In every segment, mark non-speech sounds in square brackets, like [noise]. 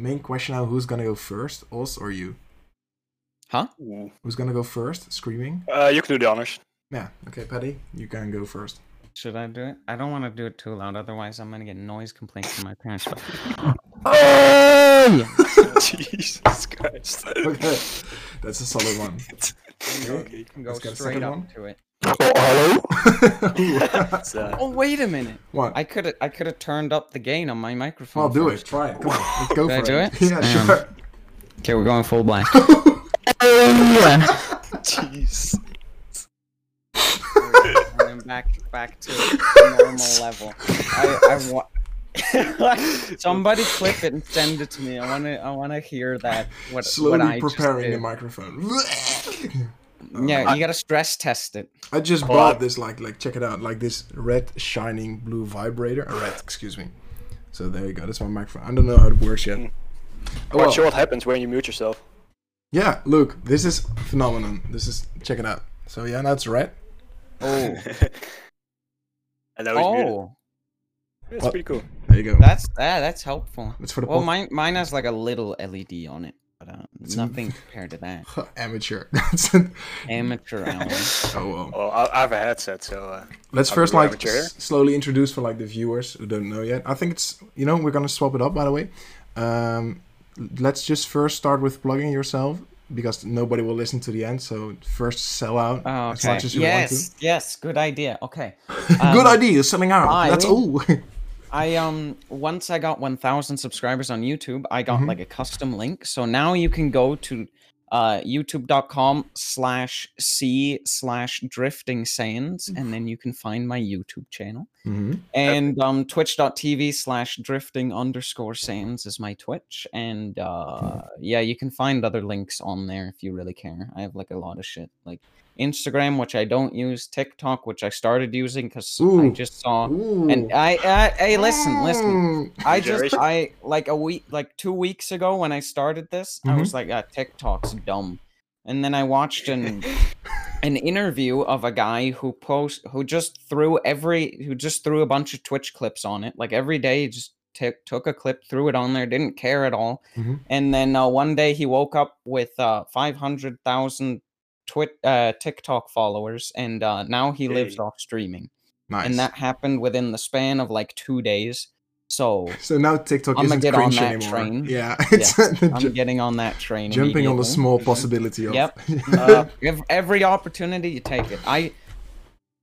main question now: Who's gonna go first, us or you? Huh? Who's gonna go first? Screaming? Uh, you can do the honors. Yeah. Okay, Patty, you can go first. Should I do it? I don't want to do it too loud, otherwise I'm gonna get noise complaints from my parents. [laughs] [laughs] Jesus Christ. Okay, that's a solid one. [laughs] okay. You can go Let's get a straight up one. to it. Hello. [laughs] It's, uh, Oh wait a minute! what? I could have I could have turned up the gain on my microphone. I'll do first. it. Try it. Come on. Let's go Should I for do it. it? Yeah, Um, sure. Okay, we're going full black. [laughs] Jeez. and then back back to normal level. I, I wa- [laughs] Somebody clip it and send it to me. I wanna I wanna hear that. What what Slowly I just preparing the microphone. Yeah, you gotta stress test it. I just Well, bought I- this like like check it out like this red shining blue vibrator. Uh, red, excuse me. So there you go. That's my microphone. I don't know how it works yet. Oh, Not well. sure what happens when you mute yourself. Yeah, look, this is phenomenon. This is check it out. So yeah, that's red. Oh, [laughs] and now he's muted. oh, That's What? pretty cool. There you go. that's that. That's helpful. That's for the Well, mine mine has like a little LED on it, but uh, It's- nothing compared to that. [laughs] amateur. [laughs] That's it. Amateur hour. [laughs] Oh well. Oh, I, I have a headset, so uh, Let's I'll first like s- slowly introduce for like the viewers who don't know yet. I think it's you know we're gonna swap it up by the way. Um, let's just first start with plugging yourself because nobody will listen to the end. So first sell out Oh, as okay. much as you Yes, yes, good idea. Okay. want to. Good Um, idea, selling out. I- That's all. I um once I got 1000 subscribers on YouTube, I got Mhm. like a custom link. So now you can go to uh youtube.com slash c slash drifting sands and then you can find my YouTube channel. hmm And um twitch.tv slash drifting underscore sands is my Twitch. And uh yeah, you can find other links on there if you really care. I have like a lot of shit. Like Instagram, which I don't use, TikTok, which I started using because I just saw Ooh. and I, I hey listen, listen. I just I like a week like 2 weeks ago when I started this, I was like ah, TikTok's dumb. And then I watched an [laughs] an interview of a guy who post who just threw every who just threw a bunch of Twitch clips on it. Like every day he just took took a clip, threw it on there, didn't care at all. Mhm. And then uh, one day he woke up with uh 500,000 Twit uh TikTok followers and uh now he lives off streaming Nice. and that happened within the span of like two days. So [laughs] so now TikTok I'ma isn't get on that anymore. train. Yeah, [laughs] it's [laughs] I'm getting on that train. jumping on the small Mhm. possibility of. Yep. Uh, Ev- every opportunity you take it. I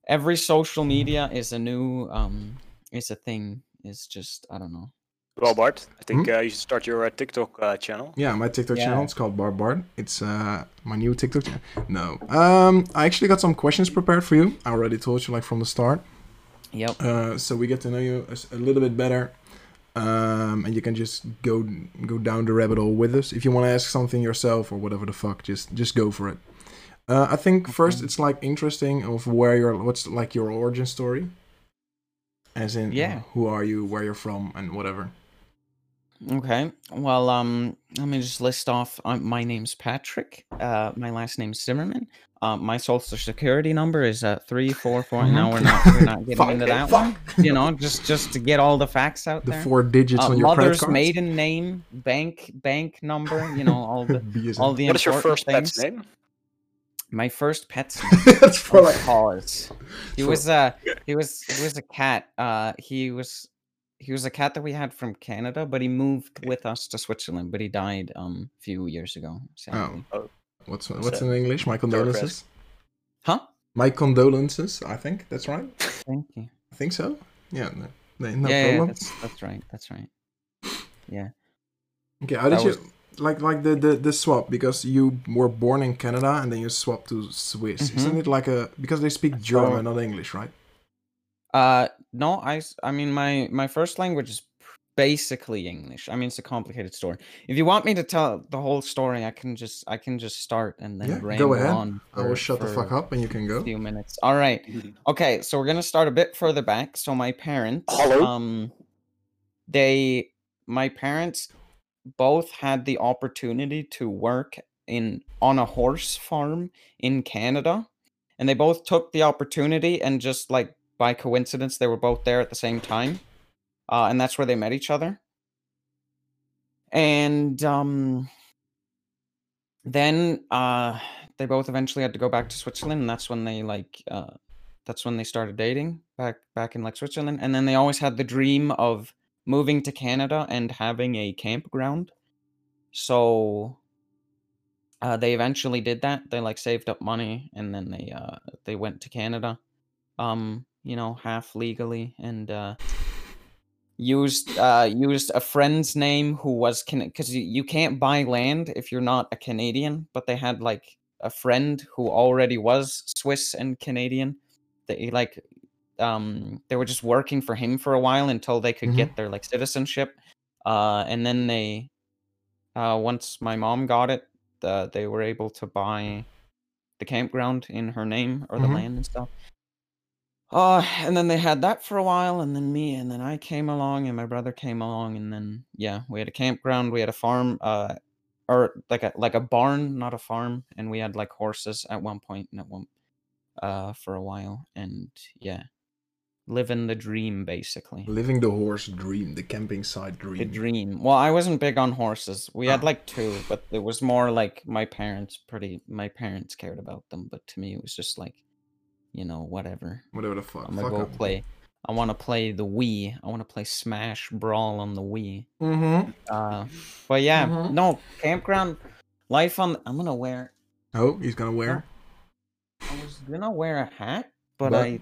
every social media is a new um is a thing. Is just I don't know. Well, Bart, I think uh, you should start your uh, TikTok uh, channel. Yeah, my TikTok channel. Yeah. It's called Bar Bart. It's uh my new TikTok channel. No. Um I actually got some questions prepared for you. I already told you like from the start. Yep. Uh so we get to know you a little bit better. Um and you can just go go down the rabbit hole with us. If you want to ask something yourself or whatever the fuck, just just go for it. Uh, I think first it's like interesting of where you're what's like your origin story. As in Yeah. who are you, where you're from and whatever. Okay. Well, um, let me just list off. Uh, my name's Patrick. Uh, my last name's Zimmerman. Uh, my social security number is uh three four four. Now we're not we're not getting Fuck, into okay, that fuck. one. You know, just just to get all the facts out The there. four digits Uh, on your credit mother's card. maiden name, bank bank number. You know all the [laughs] all the What is your important first pet's name? My first pet's [laughs] name. That's for of like course. He For- was uh he was he was a cat. Uh he was he was a cat that we had from Canada, but he moved with us to Switzerland, but he died um a few years ago. Sadly. What's What's what's that? in English? My condolences. Huh? My condolences. I think that's right. Thank you. I think so. Yeah. No, no no yeah, yeah, that's that's right. That's right. Yeah. Okay. How did that you was- like like the, the the swap? Because you were born in Canada and then you swapped to Swiss. Mhm. Isn't it like a because they speak So- German, not English, right? Uh no, I I mean my my first language is basically English. I mean it's a complicated story. If you want me to tell the whole story, I can just I can just start and then Yeah, go ahead. on. I will shut the fuck up and you can go. a go. few minutes. All right. Okay, so we're gonna start a bit further back. So my parents, Hello? um, they, my parents, both had the opportunity to work in on a horse farm in Canada, and they both took the opportunity and just like by coincidence they were both there at the same time, uh, and that's where they met each other. and um, then uh, they both eventually had to go back to Switzerland, and that's when they like uh, that's when they started dating back back in like Switzerland, and then they always had the dream of moving to Canada and having a campground. So uh, they eventually did that. They like saved up money and then they uh, they went to Canada, um, you know, half legally and uh, used uh, used a friend's name who was can because you, you can't buy land if you're not a Canadian. But they had like a friend who already was Swiss and Canadian. They like um they were just working for him for a while until they could Mhm. get their like citizenship. Uh, and then they uh, once my mom got it, uh, they were able to buy the campground in her name or the Mhm. land and stuff. Uh, and then they had that for a while, and then me, and then I came along, and my brother came along, and then yeah, we had a campground, we had a farm, uh, or like a like a barn, not a farm, and we had like horses at one point, and at one, uh, for a while, and yeah, living the dream basically. Living the horse dream, the camping site dream. The dream. Well, I wasn't big on horses. We had Oh. like two, but it was more like my parents pretty my parents cared about them, but to me it was just like, you know, whatever. Whatever the fuck. I'm gonna fuck go up. play I wanna play the Wii. I wanna play Smash Brawl on the Wii. Mm-hmm. Uh but yeah, Mhm. no, campground life on I'm gonna wear Oh, he's gonna wear. I was gonna wear a hat, but, But- I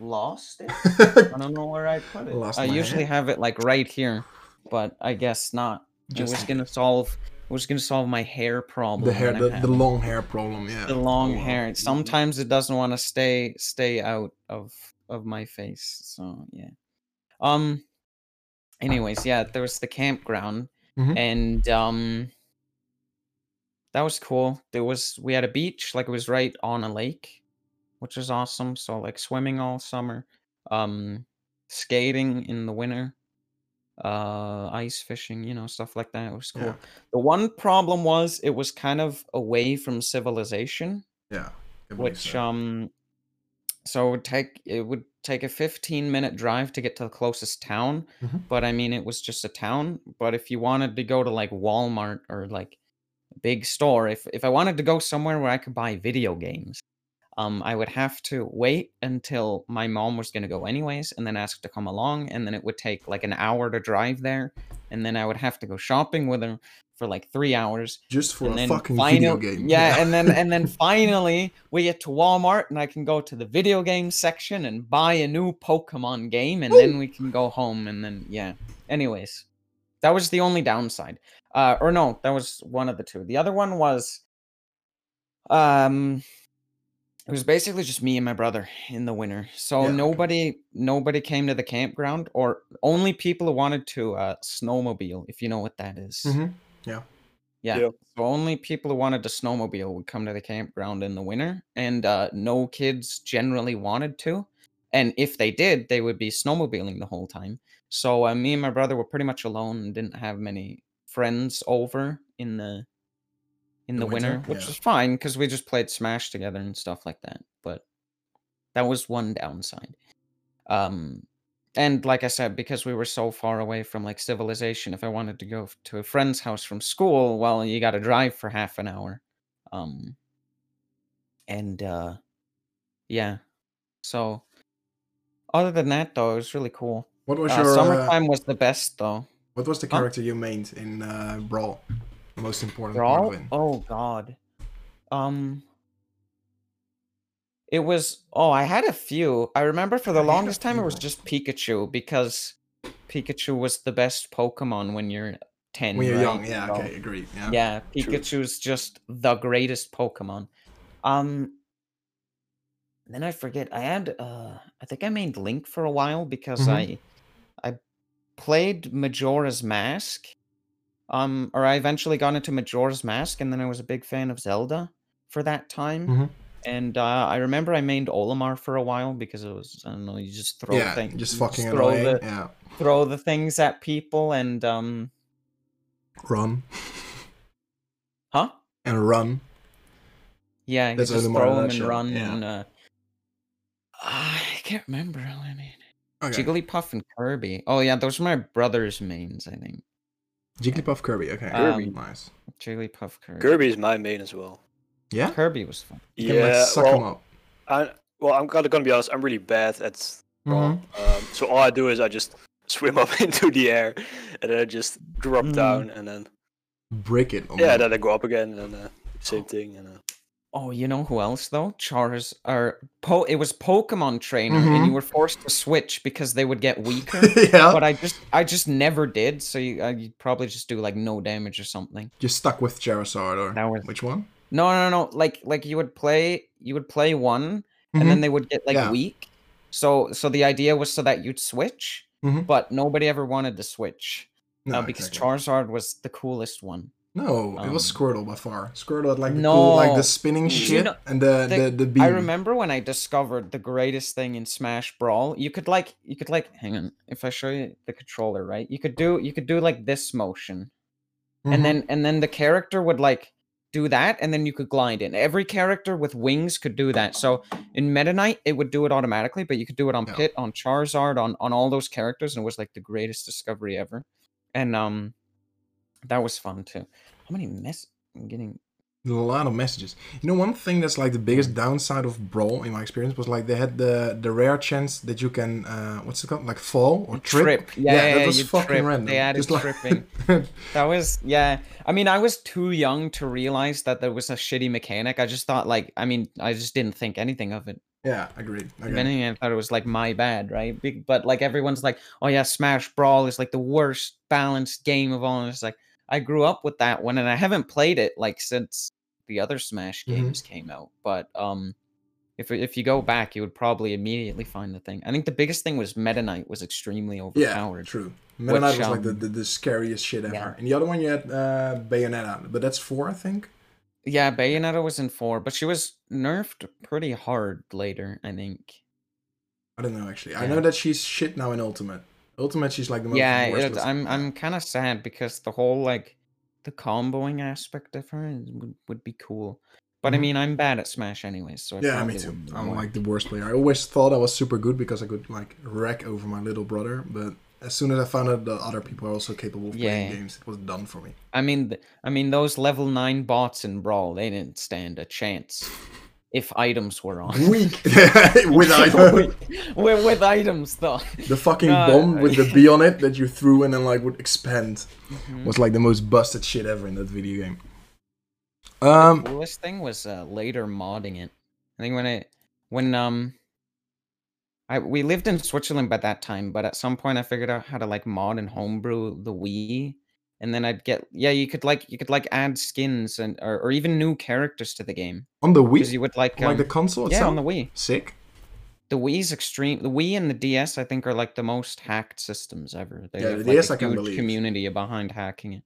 lost it. [laughs] I don't know where I put it. Lost I usually hat? have it like right here, but I guess not. it was Just gonna solve. It was gonna solve my hair problem. the hair, the, the long hair problem. Yeah. the long Oh, wow. hair. Sometimes it doesn't want to stay stay out of of my face. So yeah. Um. Anyways, yeah, there was the campground, Mhm. and um. That was cool. There was we had a beach, like it was right on a lake, which was awesome. So like swimming all summer, um, skating in the winter, uh, ice fishing, you know, stuff like that. It was cool. Yeah. The one problem was it was kind of away from civilization Yeah. Which so. um so it would take it would take a 15 minute drive to get to the closest town Mhm. but i mean it was just a town but if you wanted to go to like walmart or like a big store if if i wanted to go somewhere where i could buy video games um i would have to wait until my mom was going to go anyways and then ask to come along and then it would take like an hour to drive there and then i would have to go shopping with her for like three hours Just for and a fucking final- video game. Yeah, [laughs] and then and then finally we get to Walmart and I can go to the video game section and buy a new Pokemon game and then we can go home and then yeah. Anyways, that was the only downside. Uh or no, that was one of the two. The other one was um it was basically just me and my brother in the winter. So Yeah, nobody nobody came to the campground or only people who wanted to uh snowmobile, if you know what that is. Mhm. Yeah. Yeah. So only people who wanted to snowmobile would come to the campground in the winter, and uh, no kids generally wanted to. And if they did, they would be snowmobiling the whole time. So uh, me and my brother were pretty much alone and didn't have many friends over in the in The the, winter? winter, which Yeah. was fine because we just played Smash together and stuff like that. But that was one downside. Um, and like I said, because we were so far away from like civilization, if I wanted to go to a friend's house from school, well, you got to drive for half an hour. Um, and uh, yeah. So other than that, though, it was really cool. What was Uh, your uh, summertime was the best, though. what was the Huh? character you mained in uh, Brawl? The most important part Brawl? of it. Oh God. Um. It was. Oh, I had a few. I remember for the I longest time it was just Pikachu because Pikachu was the best Pokemon when you're ten. When you're right? young, yeah, So, okay, agreed. Yeah. Yeah, True. Pikachu's just the greatest Pokemon. Um. Then I forget. I had. Uh. I think I made Link for a while because Mhm. I. I played Majora's Mask. Um, or I eventually got into Majora's Mask, and then I was a big fan of Zelda for that time. Mhm. And uh, I remember I mained Olimar for a while because it was I don't know you just throw yeah, things, just fucking throw annoying. the Yeah. throw the things at people and um Run huh and run. yeah you That's just Olimar throw them and run yeah. and uh I can't remember I mean Okay. Jigglypuff and Kirby oh yeah those are my brother's mains I think Jigglypuff Kirby. Okay. Kirby. nice. Jigglypuff Kirby. Kirby is my main as well. Yeah. Kirby was fun. You can, like, Yeah, suck 'em well, up. I well, I'm gonna, gonna be honest. I'm really bad at brawl. Mhm. Um, so all I do is I just [laughs] swim up [laughs] into the air, and then I just drop Mm. down, and then Break it. on yeah, the- then I go up again, and uh, same thing. And uh, Oh, you know who else though? Chars or po- it was Pokemon Trainer, Mhm. and you were forced to switch because they would get weaker. [laughs] yeah. but I just, I just never did. So you, uh, you'd probably just do like no damage or something. Just stuck with Charizard or That was which one? no, no, no. Like, like you would play, you would play one, and then they would get like Yeah. weak. So, so the idea was so that you'd switch, Mhm. but nobody ever wanted to switch No, uh, because exactly. Charizard was the coolest one. No, it was Um, Squirtle by far. Squirtle had like the cool, like the spinning You shit know, and the the- the the beam. I remember when I discovered the greatest thing in Smash Brawl. You could like you could like hang on. If I show you the controller, right? You could do you could do like this motion. Mhm. And then and then the character would like do that and then you could glide in. Every character with wings could do that. So in Meta Knight it would do it automatically, but you could do it on Yeah. Pit, on Charizard, on on all those characters and it was like the greatest discovery ever. And um that was fun too. How many mess I'm getting a lot of messages. You know, one thing that's like the biggest downside of Brawl in my experience was like they had the the rare chance that you can uh what's it called like fall or trip. Yeah, yeah, that yeah, was fucking trip. random. They added Just like- tripping. [laughs] That was yeah. I mean, I was too young to realize that there was a shitty mechanic. I just thought like, I mean, I just didn't think anything of it. yeah, agreed. If anything, I thought it was like my bad, right? But like everyone's like, oh yeah, Smash Brawl is like the worst balanced game of all. And it's like I grew up with that one, and I haven't played it like since the other Smash Mhm. games came out. But um, if if you go back, you would probably immediately find the thing. I think the biggest thing was Meta Knight was extremely overpowered. Yeah, true. Meta Knight was like the, um, the, the scariest shit ever. yeah. And the other one you had uh Bayonetta, but that's four, I think. Yeah, Bayonetta was in four, but she was nerfed pretty hard later, I think. I don't know actually. I know that she's shit now in Ultimate. Ultimate, she's like the most. yeah, it, I'm. I'm kind of sad because the whole like the comboing aspect of her would, would be cool. But I Mhm. mean, I'm bad at Smash anyways, so I Yeah, me too. I'm like the worst player. I always thought I was super good because I could like wreck over my little brother, but as soon as I found out that other people are also capable of playing Yeah. games, it was done for me. I mean, th- I mean those level nine bots in Brawl, they didn't stand a chance [laughs] if items were on. Weak [laughs] [laughs] with item. with, with items though. the fucking No, bomb with the B on it that you threw in and like would expand Mhm. was like the most busted shit ever in that video game. Um, coolest thing was uh, later modding it. I think when I when um I we lived in Switzerland by that time, but at some point I figured out how to like mod and homebrew the Wii. And then I'd get yeah, you could like you could like add skins and or, or even new characters to the game. on the Wii, you would like like um, the console Yeah, on the Wii. Sick. The Wii's extreme the Wii and the DS I think are like the most hacked systems ever. They Yeah, have the like DS a I can huge community behind hacking it.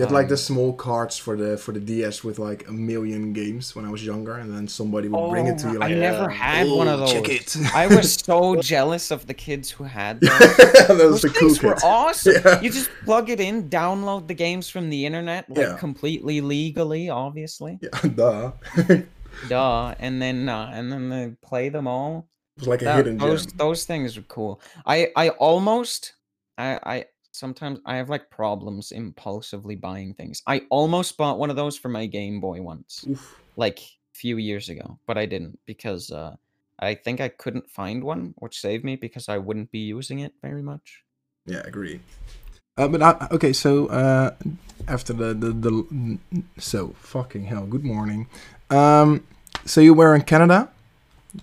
You had like the small cards for the for the DS with like a million games when I was younger, and then somebody would bring it to Oh, you I never Yeah. had one of "Oh, those. Check it. I was [laughs] so jealous of the kids who had [laughs] those. that was Those the cool things were kids. awesome. Yeah. You just plug it in, download the games from the internet, like Yeah. completely legally, obviously. Yeah, [laughs] duh. Duh, and then uh, and then they play them all. It was like a That- hidden those gem. those things are cool. I I almost I I sometimes I have like problems impulsively buying things. I almost bought one of those for my Game Boy once, Oof. like a few years ago, but I didn't because uh I think I couldn't find one, which saved me because I wouldn't be using it very much. Yeah, agree. Uh, but I, okay, so uh, after the, the the so fucking hell. Good morning. Um, so you were in Canada.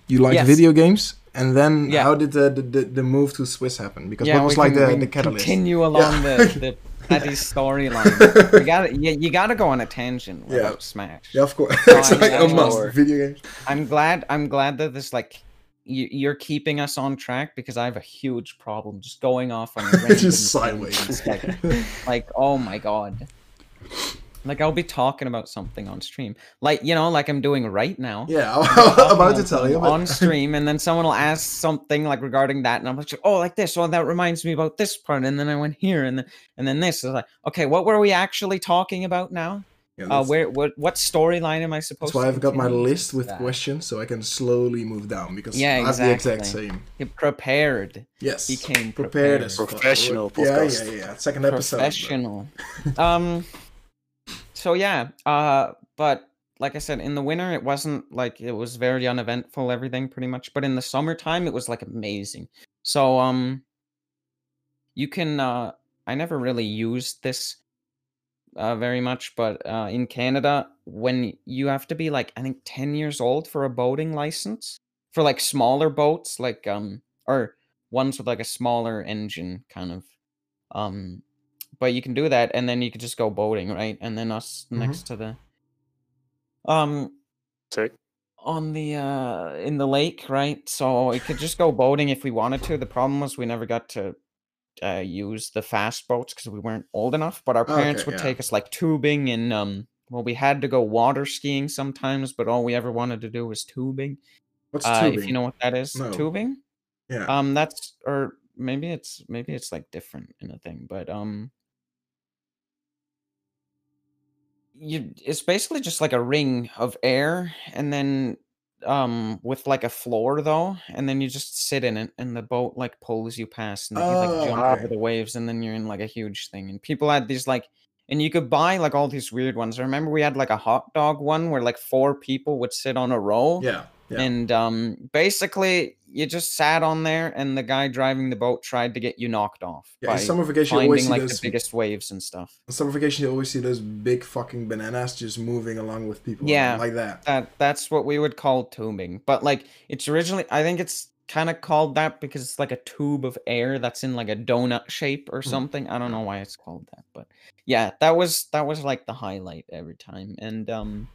You like Yes. video games, and then Yeah. how did the, the the the move to Swiss happen? Because yeah, what was like can- the the catalyst? Continue along Yeah. the [laughs] the petty storyline. You gotta you, you gotta go on a tangent Yeah. Smash. Yeah, of course. No, [laughs] it's I like a must. Video games. I'm glad I'm glad that this like you, you're keeping us on track because I have a huge problem just going off on [laughs] random Just sideways. Like, like oh my god. Like I'll be talking about something on stream, like you know, like I'm doing right now. yeah, [laughs] I'm I'm about to tell you. But on stream, and then someone will ask something like regarding that, and I'm like, oh, like this. Oh, that reminds me about this part, and then I went here, and then and then this is like, okay, what were we actually talking about now? Yeah, Uh, where what what storyline am I supposed? that's why to I've got my list with that. questions so I can slowly move down because Yeah, I have the exact same. He prepared. Yes. He came prepared prepared. as fuck. Professional Yeah, podcast. yeah, yeah. Second episode. but- Professional. um. [laughs] So yeah. Uh. But like I said, in the winter it wasn't like it was very uneventful. Everything pretty much. But in the summertime it was like amazing. So um. You can. Uh. I never really used this. Uh, very much, but uh, in Canada, when you have to be like I think ten years old for a boating license for like smaller boats, like um or ones with like a smaller engine, kind of. Um, but you can do that, and then you could just go boating, right? And then us Mhm. next to the um Sorry. on the uh in the lake, right? So we could just go boating if we wanted to. The problem was we never got to uh, use the fast boats because we weren't old enough. But our parents Okay, would yeah. take us like tubing and um. Well, we had to go water skiing sometimes, but all we ever wanted to do was tubing. What's Uh, tubing? if you know what that is, No. tubing. yeah. Um, that's or maybe it's maybe it's like different in a thing, but um, you it's basically just like a ring of air, and then um with like a floor though, and then you just sit in it, and the boat like pulls you past, and then you Oh, like jump okay. over the waves, and then you're in like a huge thing, and people had these like. And you could buy like all these weird ones. I remember we had like a hot dog one where like four people would sit on a row. yeah. Yeah. And um, basically, you just sat on there, and the guy driving the boat tried to get you knocked off yeah. By summer vacation, you always finding see like those. the biggest waves and stuff. In summer vacation, you always see those big fucking bananas just moving along with people. Yeah. Like that. That that's what we would call tubing. But like, it's originally, I think it's kind of called that because it's like a tube of air that's in like a donut shape or Hmm. something. I don't know why it's called that, but yeah, that was that was like the highlight every time. And um,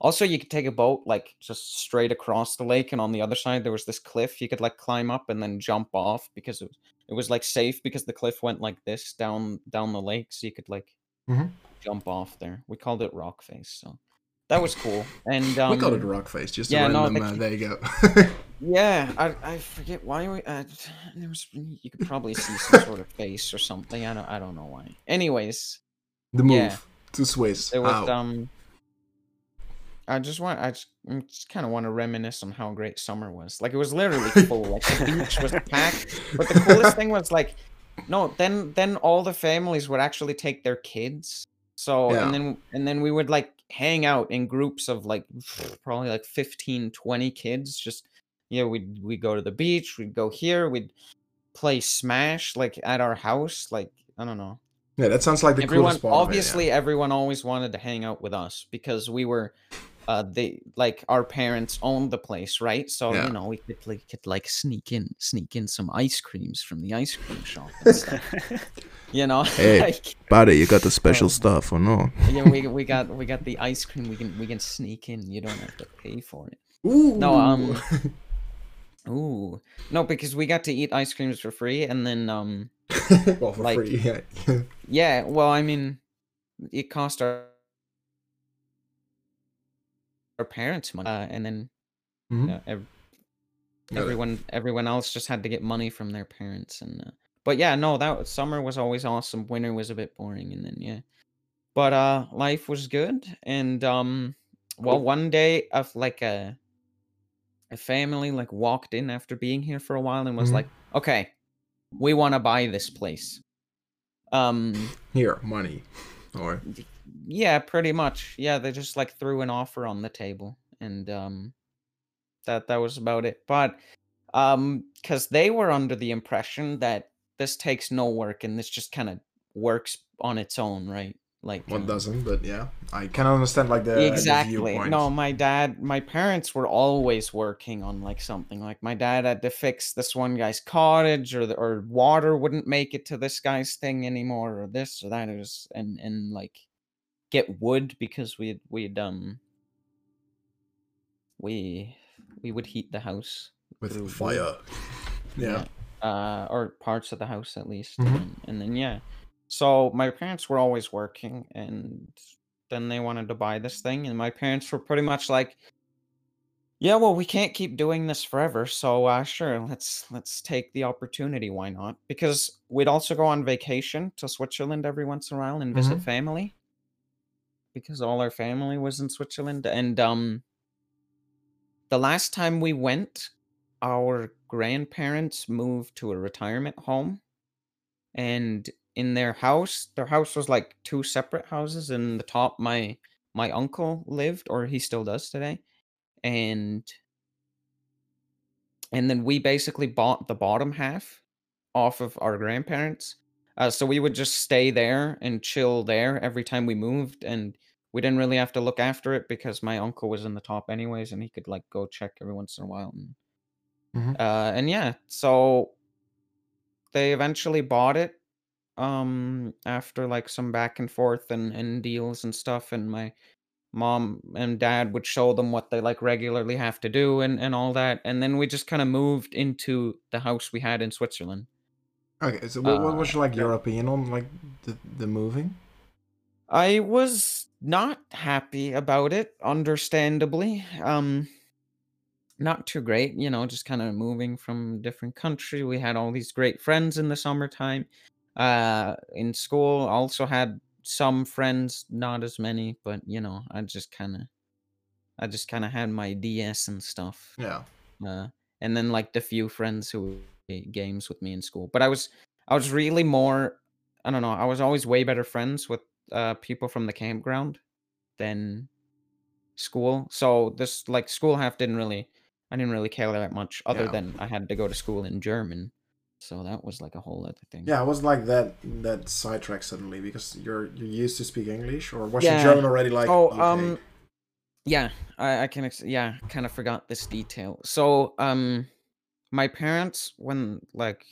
also you could take a boat like just straight across the lake, and on the other side there was this cliff you could like climb up and then jump off because it was it was like safe because the cliff went like this down down the lake, so you could like Mhm. jump off there. We called it rock face, so that was cool. And um, we called it rock face. Just yeah, a no, the uh, there you go. [laughs] yeah, I I forget why we uh, there was you could probably see some sort of face or something. I don't I don't know why. Anyways, the move Yeah. to Swiss. it was Ow. um. I just want I just, mm, kind of want to reminisce on how great summer was. Like it was literally [laughs] full. Like the beach was packed. But the coolest thing was like, no, then then all the families would actually take their kids. So Yeah. and then and then we would like hang out in groups of like probably like 15, 20 kids. Just yeah, we'd we go to the beach, we'd go here, we'd play Smash like at our house. Like I don't know yeah, that sounds like the everyone coolest part. of it, yeah. obviously everyone always wanted to hang out with us because we were uh they like our parents owned the place right so Yeah. you know we could like could like sneak in sneak in some ice creams from the ice cream shop and [laughs] stuff, [laughs] you know [laughs] Hey. like Buddy, you got the special Um, stuff or no? yeah we, we got we got the ice cream we can we can sneak in you don't have to pay for it Ooh. No, um, ooh no because we got to eat ice creams for free and then um well, for like- free. Yeah. Yeah, well, I mean, it cost our our parents money, uh, and then Mhm. uh, ev- everyone everyone else just had to get money from their parents, and uh, but yeah, no, that summer was always awesome. Winter was a bit boring, and then yeah, but uh, life was good, and um, well, one day of like a a family like walked in after being here for a while and was Mhm. like, okay, we want to buy this place. Um, [laughs] Here, money. Or yeah, pretty much. Yeah, they just like threw an offer on the table and um that that was about it. But um cuz they were under the impression that this takes no work and this just kind of works on its own, right? Like one um, doesn't, but yeah, I can understand like the the exactly. viewpoint. No, my dad, my parents were always working on like something. Like my dad had to fix this one guy's cottage, or the, or water wouldn't make it to this guy's thing anymore, or this or that. It was and and like get wood because we we'd um we we would heat the house with through fire. [laughs] Yeah. uh, or parts of the house at least. Mhm. And, then, and then yeah, so my parents were always working, and then they wanted to buy this thing, and my parents were pretty much like, "Yeah, well, we can't keep doing this forever, so uh, sure, let's let's take the opportunity. Why not? Because we'd also go on vacation to Switzerland every once in a while and visit Mhm. family." Because all our family was in Switzerland. And um, the last time we went, our grandparents moved to a retirement home, and in their house, their house was like two separate houses. In the top, my my uncle lived, or he still does today, and and then we basically bought the bottom half off of our grandparents. Uh, so we would just stay there and chill there every time we moved, and we didn't really have to look after it because my uncle was in the top anyways, and he could like go check every once in a while. And, Mhm. uh, and yeah, so they eventually bought it um after like some back and forth and, and deals and stuff and my mom and dad would show them what they like regularly have to do and, and all that and then we just kind of moved into the house we had in switzerland Okay, so what, what was Uh, like your opinion on like the the moving? i was not happy about it understandably um not too great you know just kind of moving from different country we had all these great friends in the summertime uh in school also had some friends not as many but you know i just kind of i just kind of had my ds and stuff Yeah. uh and then like the few friends who games with me in school but i was i was really more i don't know i was always way better friends with uh people from the campground than school so this like school half didn't really i didn't really care that much other Yeah. than i had to go to school in german so that was like a whole other thing Yeah, I was like that that sidetrack suddenly because you're you're used to speak English or was Yeah. your German already like oh okay? um yeah i, I can ex- yeah kind of forgot this detail so um my parents when like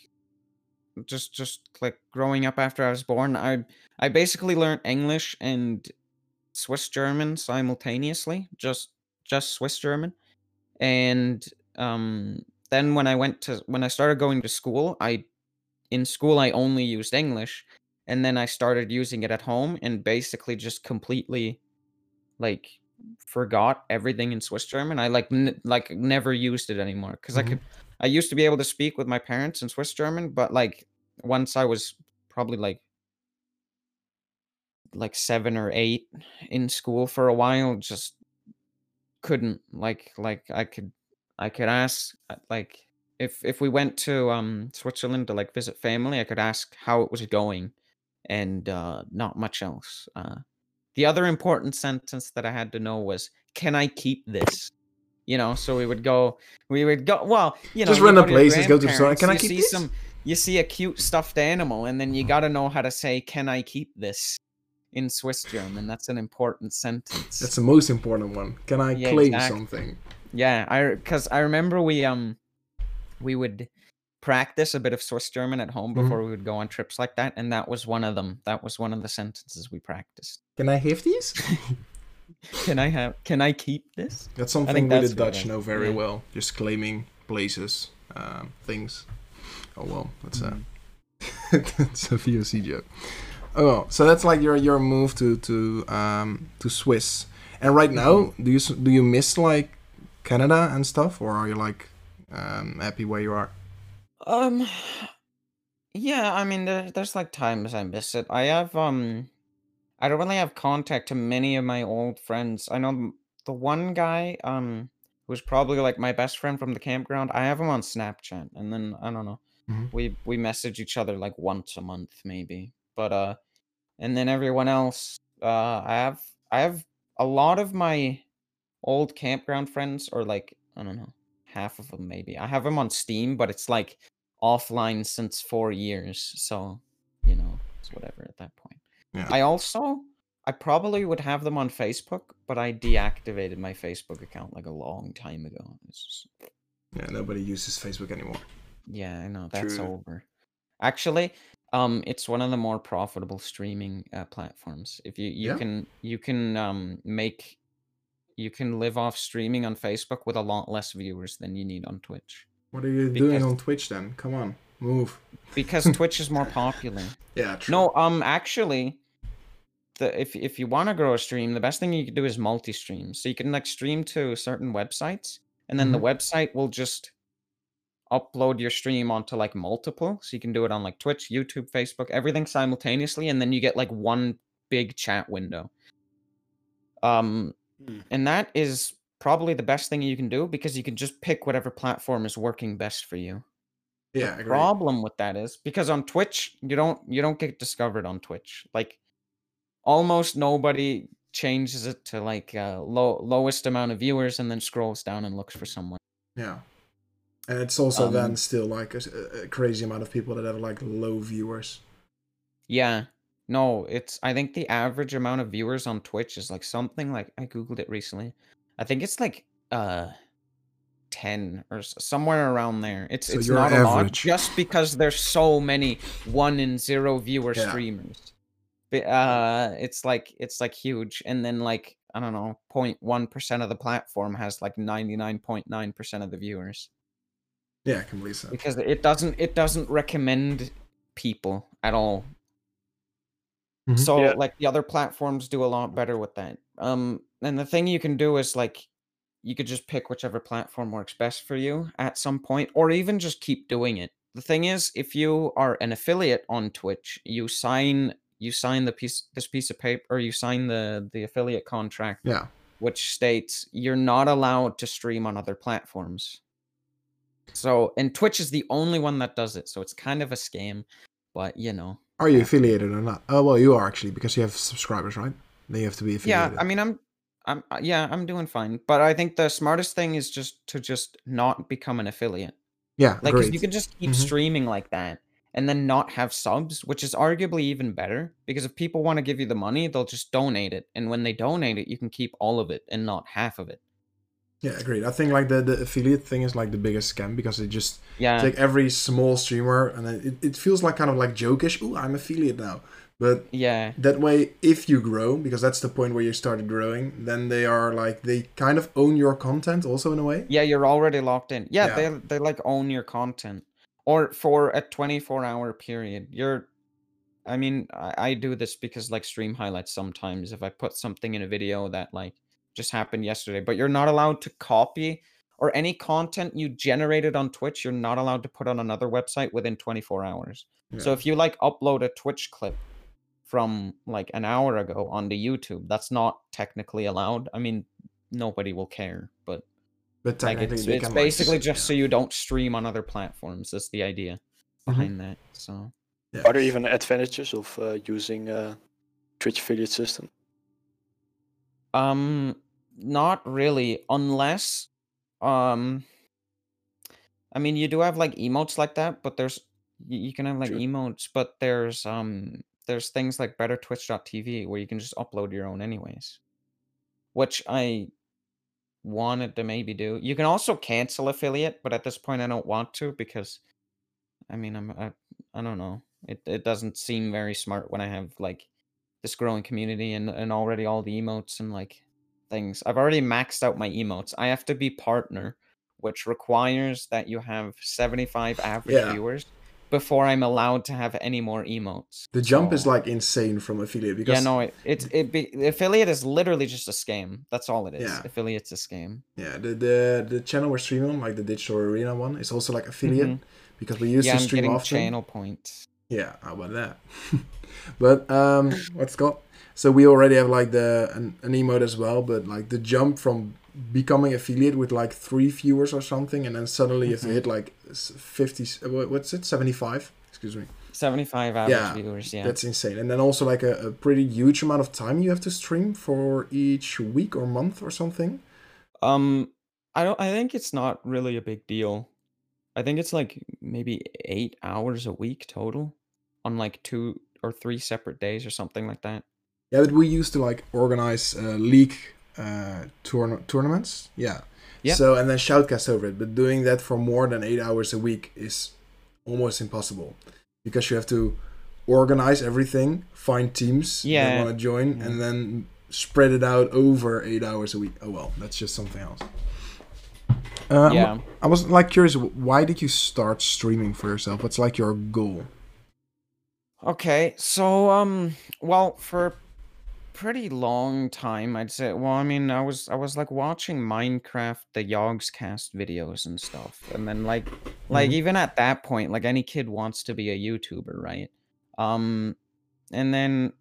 just just like growing up after i was born i i basically learned english and swiss german simultaneously just just swiss german and um then when i went to when i started going to school i in school i only used english and then i started using it at home and basically just completely like forgot everything in Swiss German. I like n- like never used it anymore because I Mhm. could. I used to be able to speak with my parents in Swiss German, but like once I was probably like like seven or eight in school for a while, just couldn't like like I could I could ask uh, like if if we went to um Switzerland to like visit family, I could ask how it was going and uh not much else. Uh the other important sentence that I had to know was, "Can I keep this?" You know, so we would go, we would go. Well, you know, Just random places, go to store, "Can I you keep see this?" some, you see a cute stuffed animal, and then you got to know how to say, "Can I keep this?" in Swiss German. That's an important sentence. That's the most important one. Can I Yeah, claim exactly. something? Yeah, I because I remember we um we would practice a bit of Swiss German at home Mhm. before we would go on trips like that, and that was one of them. That was one of the sentences we practiced. Can I have these? [laughs] Can I have? Can I keep this? That's something we the Dutch know very yeah. well. Just claiming places, um, things. Oh well, that's a [laughs] that's a VOC joke. Oh, so that's like your your move to to um to Swiss. And right now, do you do you miss like Canada and stuff, or are you like um happy where you are? Um, yeah, I mean, there, there's like times I miss it. I have um, I don't really have contact to many of my old friends. I know the one guy um who's probably like my best friend from the campground. I have him on Snapchat, and then I don't know. Mhm. We we message each other like once a month maybe, but uh, and then everyone else. Uh, I have I have a lot of my old campground friends, or like I don't know, half of them maybe. I have them on Steam, but it's like offline since four years, so you know it's whatever at that point. Yeah. I also I probably would have them on Facebook, but I deactivated my Facebook account like a long time ago. Just, Yeah, nobody uses Facebook anymore. yeah, I know that's True. over. Actually, um, it's one of the more profitable streaming uh, platforms. If you you Yeah? can you can um make you can live off streaming on Facebook with a lot less viewers than you need on Twitch What are you doing on Twitch then? Come on, move. because [laughs] Twitch is more popular. Yeah, true. No, um, actually, the if if you want to grow a stream, the best thing you can do is multi-stream. So you can like stream to certain websites, and then the website will just upload your stream onto like multiple. So you can do it on like Twitch, YouTube, Facebook, everything simultaneously, and then you get like one big chat window. Um, Hmm. and that is probably the best thing you can do because you can just pick whatever platform is working best for you. Yeah, The problem with that is because on Twitch you don't you don't get discovered on Twitch. Like almost nobody changes it to like uh, low lowest amount of viewers and then scrolls down and looks for someone. Yeah. And it's also then Um, still like a crazy amount of people that have like low viewers. Yeah. No, it's I think the average amount of viewers on Twitch is like something like I googled it recently. I think it's like uh 10 or somewhere around there. It's So it's not a lot just because there's so many 1 and 0 viewer Yeah. streamers. But, uh it's like it's like huge and then like I don't know, 0.1% of the platform has like 99.9% of the viewers Yeah, I can believe so. because it doesn't it doesn't recommend people at all Mhm. so Yeah. like the other platforms do a lot better with that um and the thing you can do is like you could just pick whichever platform works best for you at some point or even just keep doing it the thing is if you are an affiliate on twitch you sign you sign the piece this piece of paper or you sign the the affiliate contract Yeah. which states you're not allowed to stream on other platforms. So, and Twitch is the only one that does it. So it's kind of a scam, but you know. Are you affiliated or not? Oh, well, you are actually because you have subscribers, right? Then you have to be affiliated. Yeah, I mean, I'm, I'm, uh, yeah, I'm doing fine. But I think the smartest thing is just to just not become an affiliate. yeah, like you can just keep Mhm. streaming like that and then not have subs, which is arguably even better. Because if people want to give you the money, they'll just donate it. And when they donate it, you can keep all of it and not half of it. Yeah, agreed. I think like the, the affiliate thing is like the biggest scam because it just Yeah. take every small streamer and then it, it feels like kind of like jokish. Oh, I'm affiliate now. But yeah. that way, if you grow, because that's the point where you started growing, then they are like they kind of own your content also in a way. Yeah, you're already locked in. Yeah, Yeah. they they like own your content. Or for a 24 hour period. You're I mean, I, I do this because like stream highlights sometimes if I put something in a video that like just happened yesterday, but you're not allowed to copy or any content you generated on Twitch, you're not allowed to put on another website within 24 hours. So if you like upload a Twitch clip from like an hour ago onto YouTube, that's not technically allowed. I mean, nobody will care, but But like it's, they it's can, like, basically s- just so you don't stream on other platforms. That's the idea Mhm. behind that. So Yeah. Are there even advantages of uh, using uh, Twitch affiliate system? um not really unless um I mean you do have like emotes like that, but there's you, you can have like True. emotes, but there's um there's things like better bettertwitch.tv where you can just upload your own anyways. Which I wanted to maybe do. You can also cancel affiliate, but at this point I don't want to because I mean I'm I, I don't know. It it doesn't seem very smart when I have like this growing community and and already all the emotes and like things. I've already maxed out my emotes. I have to be partner, which requires that you have 75 average Yeah. viewers before I'm allowed to have any more emotes. The jump is like insane from affiliate because yeah, no, it, it's it be affiliate is literally just a scam. That's all it is. Yeah. Affiliate's a scam. Yeah, the the the channel we're streaming on, like the Digital Arena one, is also like affiliate because we used Mm-hmm. yeah, to I'm stream getting often. channel points. Yeah, how about that? [laughs] but um, what's it called? So we already have like the an, an emote as well, but like the jump from becoming affiliate with like three viewers or something, and then suddenly if you Mhm. hit like fifty, what's it, seventy five? Excuse me. 75 average Yeah, viewers, yeah. That's insane. And then also like a, a pretty huge amount of time you have to stream for each week or month or something. Um, I don't. I think it's not really a big deal. I think it's like maybe eight hours a week total, on like two or three separate days or something like that. Yeah, but we used to like organize uh, league uh, tourna- tournaments. Yeah. Yeah. So and then shoutcast over it, but doing that for more than eight hours a week is almost impossible because you have to organize everything, find teams that Yeah. want to join, Yeah. and then spread it out over eight hours a week. Oh well, that's just something else. Uh, I'm- yeah. I was like curious, why did you start streaming for yourself? What's like your goal? Okay. So um, well, for pretty long time, I'd say. Well, I mean, I was I was like watching Minecraft, the Yogscast videos and stuff, and then like like Mhm. even at that point, like any kid wants to be a YouTuber, right? Um, and then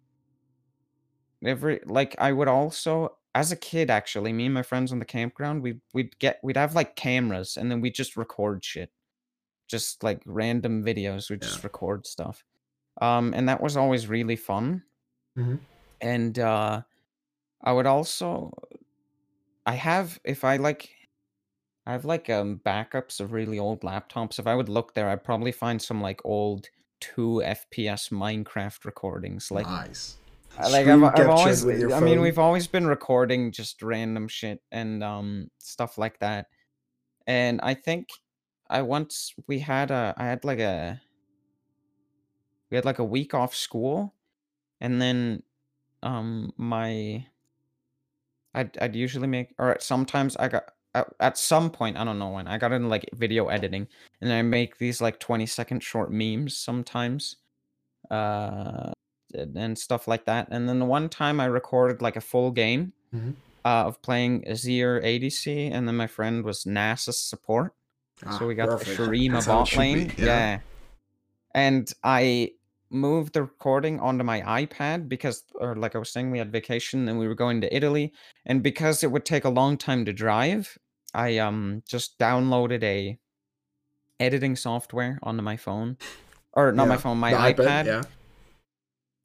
every like I would also as a kid, actually, me and my friends on the campground, we we'd get we'd have like cameras, and then we just record shit, just like random videos. We would just record stuff, um, and that was always really fun. Mm Mhm. And uh, I would also, I have if I like, I have like um backups of really old laptops. If I would look there, I'd probably find some like old two FPS Minecraft recordings, like. nice. I- like I've, I've always I mean we've always been recording just random shit and um stuff like that. And I think I once we had a I had like a we had like a week off school and then um my I'd I'd usually make or sometimes I got at, at some point I don't know when I got into like video editing and I make these like 20 second short memes sometimes uh and stuff like that and then the one time I recorded like a full game Mhm. uh, of playing Azir ADC and then my friend was Nasus support Ah, so we got perfect. the Shurima bot lane. be, Yeah. And I moved the recording onto my iPad because, or like I was saying, we had vacation and we were going to Italy. And because it would take a long time to drive, I um just downloaded a editing software onto my phone. Or not my phone, my the iPad. Yeah.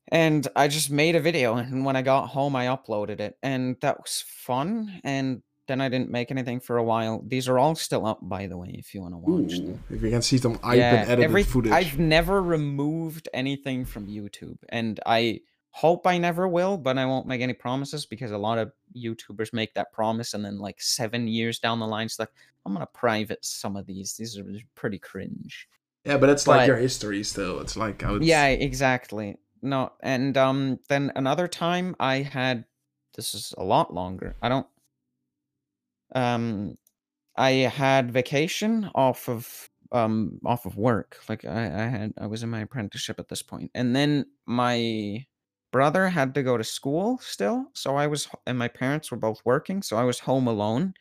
And I just made a video, and when I got home, I uploaded it, and that was fun. And then I didn't make anything for a while. These are all still up, by the way, if you want to watch them. Ooh, if you can see some iPad edited every- footage. I've never removed anything from YouTube, and I hope I never will, but I won't make any promises because a lot of YouTubers make that promise, and then like seven years down the line, it's like I'm gonna private some of these. These are pretty cringe. yeah, but it's like but- your history still. It's like how it's Yeah, exactly. No, and um, then another time I had this is a lot longer. I don't. Um, I had vacation off of um off of work. Like I, I had I was in my apprenticeship at this point, and then my brother had to go to school still, so I was and my parents were both working, so I was home alone,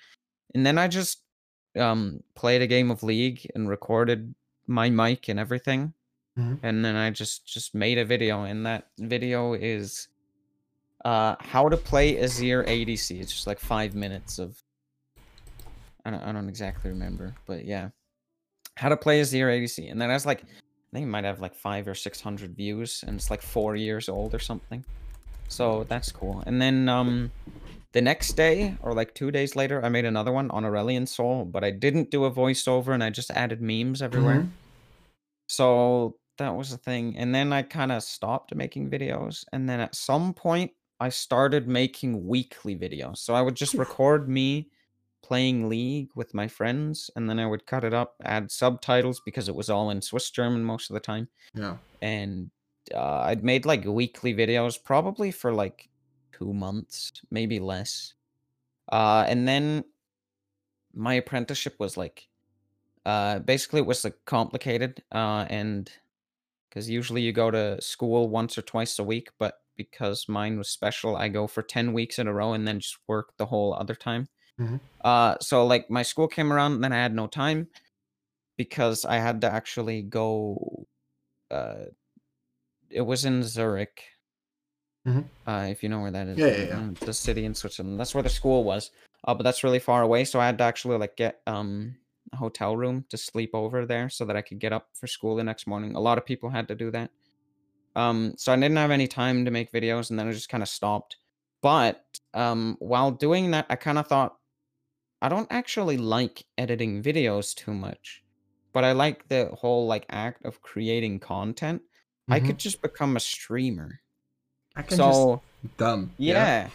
and then I just um played a game of League and recorded my mic and everything Mhm. and then I just just made a video, and that video is uh how to play Azir ADC. It's just like five minutes of I don't I don't exactly remember, but yeah, how to play Azir ADC, and then I was like, I think it might have like five or six hundred views, and it's like four years old or something. So that's cool. And then um the next day or like two days later, I made another one on Aurelion Sol, but I didn't do a voiceover, and I just added memes everywhere. Mhm. So that was the thing. And then I kind of stopped making videos. And then at some point, I started making weekly videos. So I would just record me playing League with my friends. And then I would cut it up, add subtitles because it was all in Swiss German most of the time. Yeah. And uh, I'd made like weekly videos probably for like two months, maybe less. Uh, and then my apprenticeship was like uh basically it was like complicated uh and because usually you go to school once or twice a week but because mine was special i go for 10 weeks in a row and then just work the whole other time Mhm. uh so like my school came around and then i had no time because i had to actually go uh it was in zurich Mhm. uh if you know where that is Yeah, yeah, yeah. uh, the city in switzerland that's where the school was uh, but that's really far away so i had to actually like get um a hotel room to sleep over there so that i could get up for school the next morning a lot of people had to do that um so i didn't have any time to make videos and then i just kind of stopped but um while doing that i kind of thought i don't actually like editing videos too much but i like the whole like act of creating content i Mhm. could just become a streamer I can so just dumb. yeah.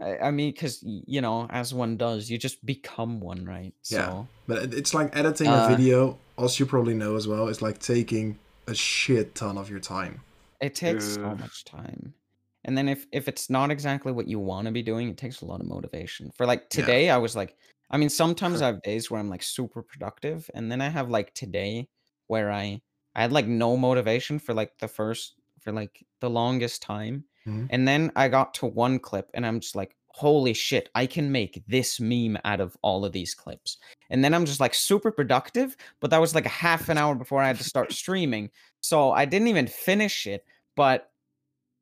I, I mean, because, you know, as one does, you just become one, right? Yeah. But it's like editing Uh, a video, as you probably know as well, it's like taking a shit ton of your time. it takes so much time. And then if, if it's not exactly what you want to be doing, it takes a lot of motivation. For like Yeah. today, I was like, I mean, sometimes I have days where I'm like super productive. And then I have like today where I, I had like no motivation for like the first, for like the longest time. Mhm. And then I got to one clip and I'm just like, holy shit, I can make this meme out of all of these clips. And then I'm just like super productive, but that was like a half an hour before I had to start [laughs] streaming. So I didn't even finish it, but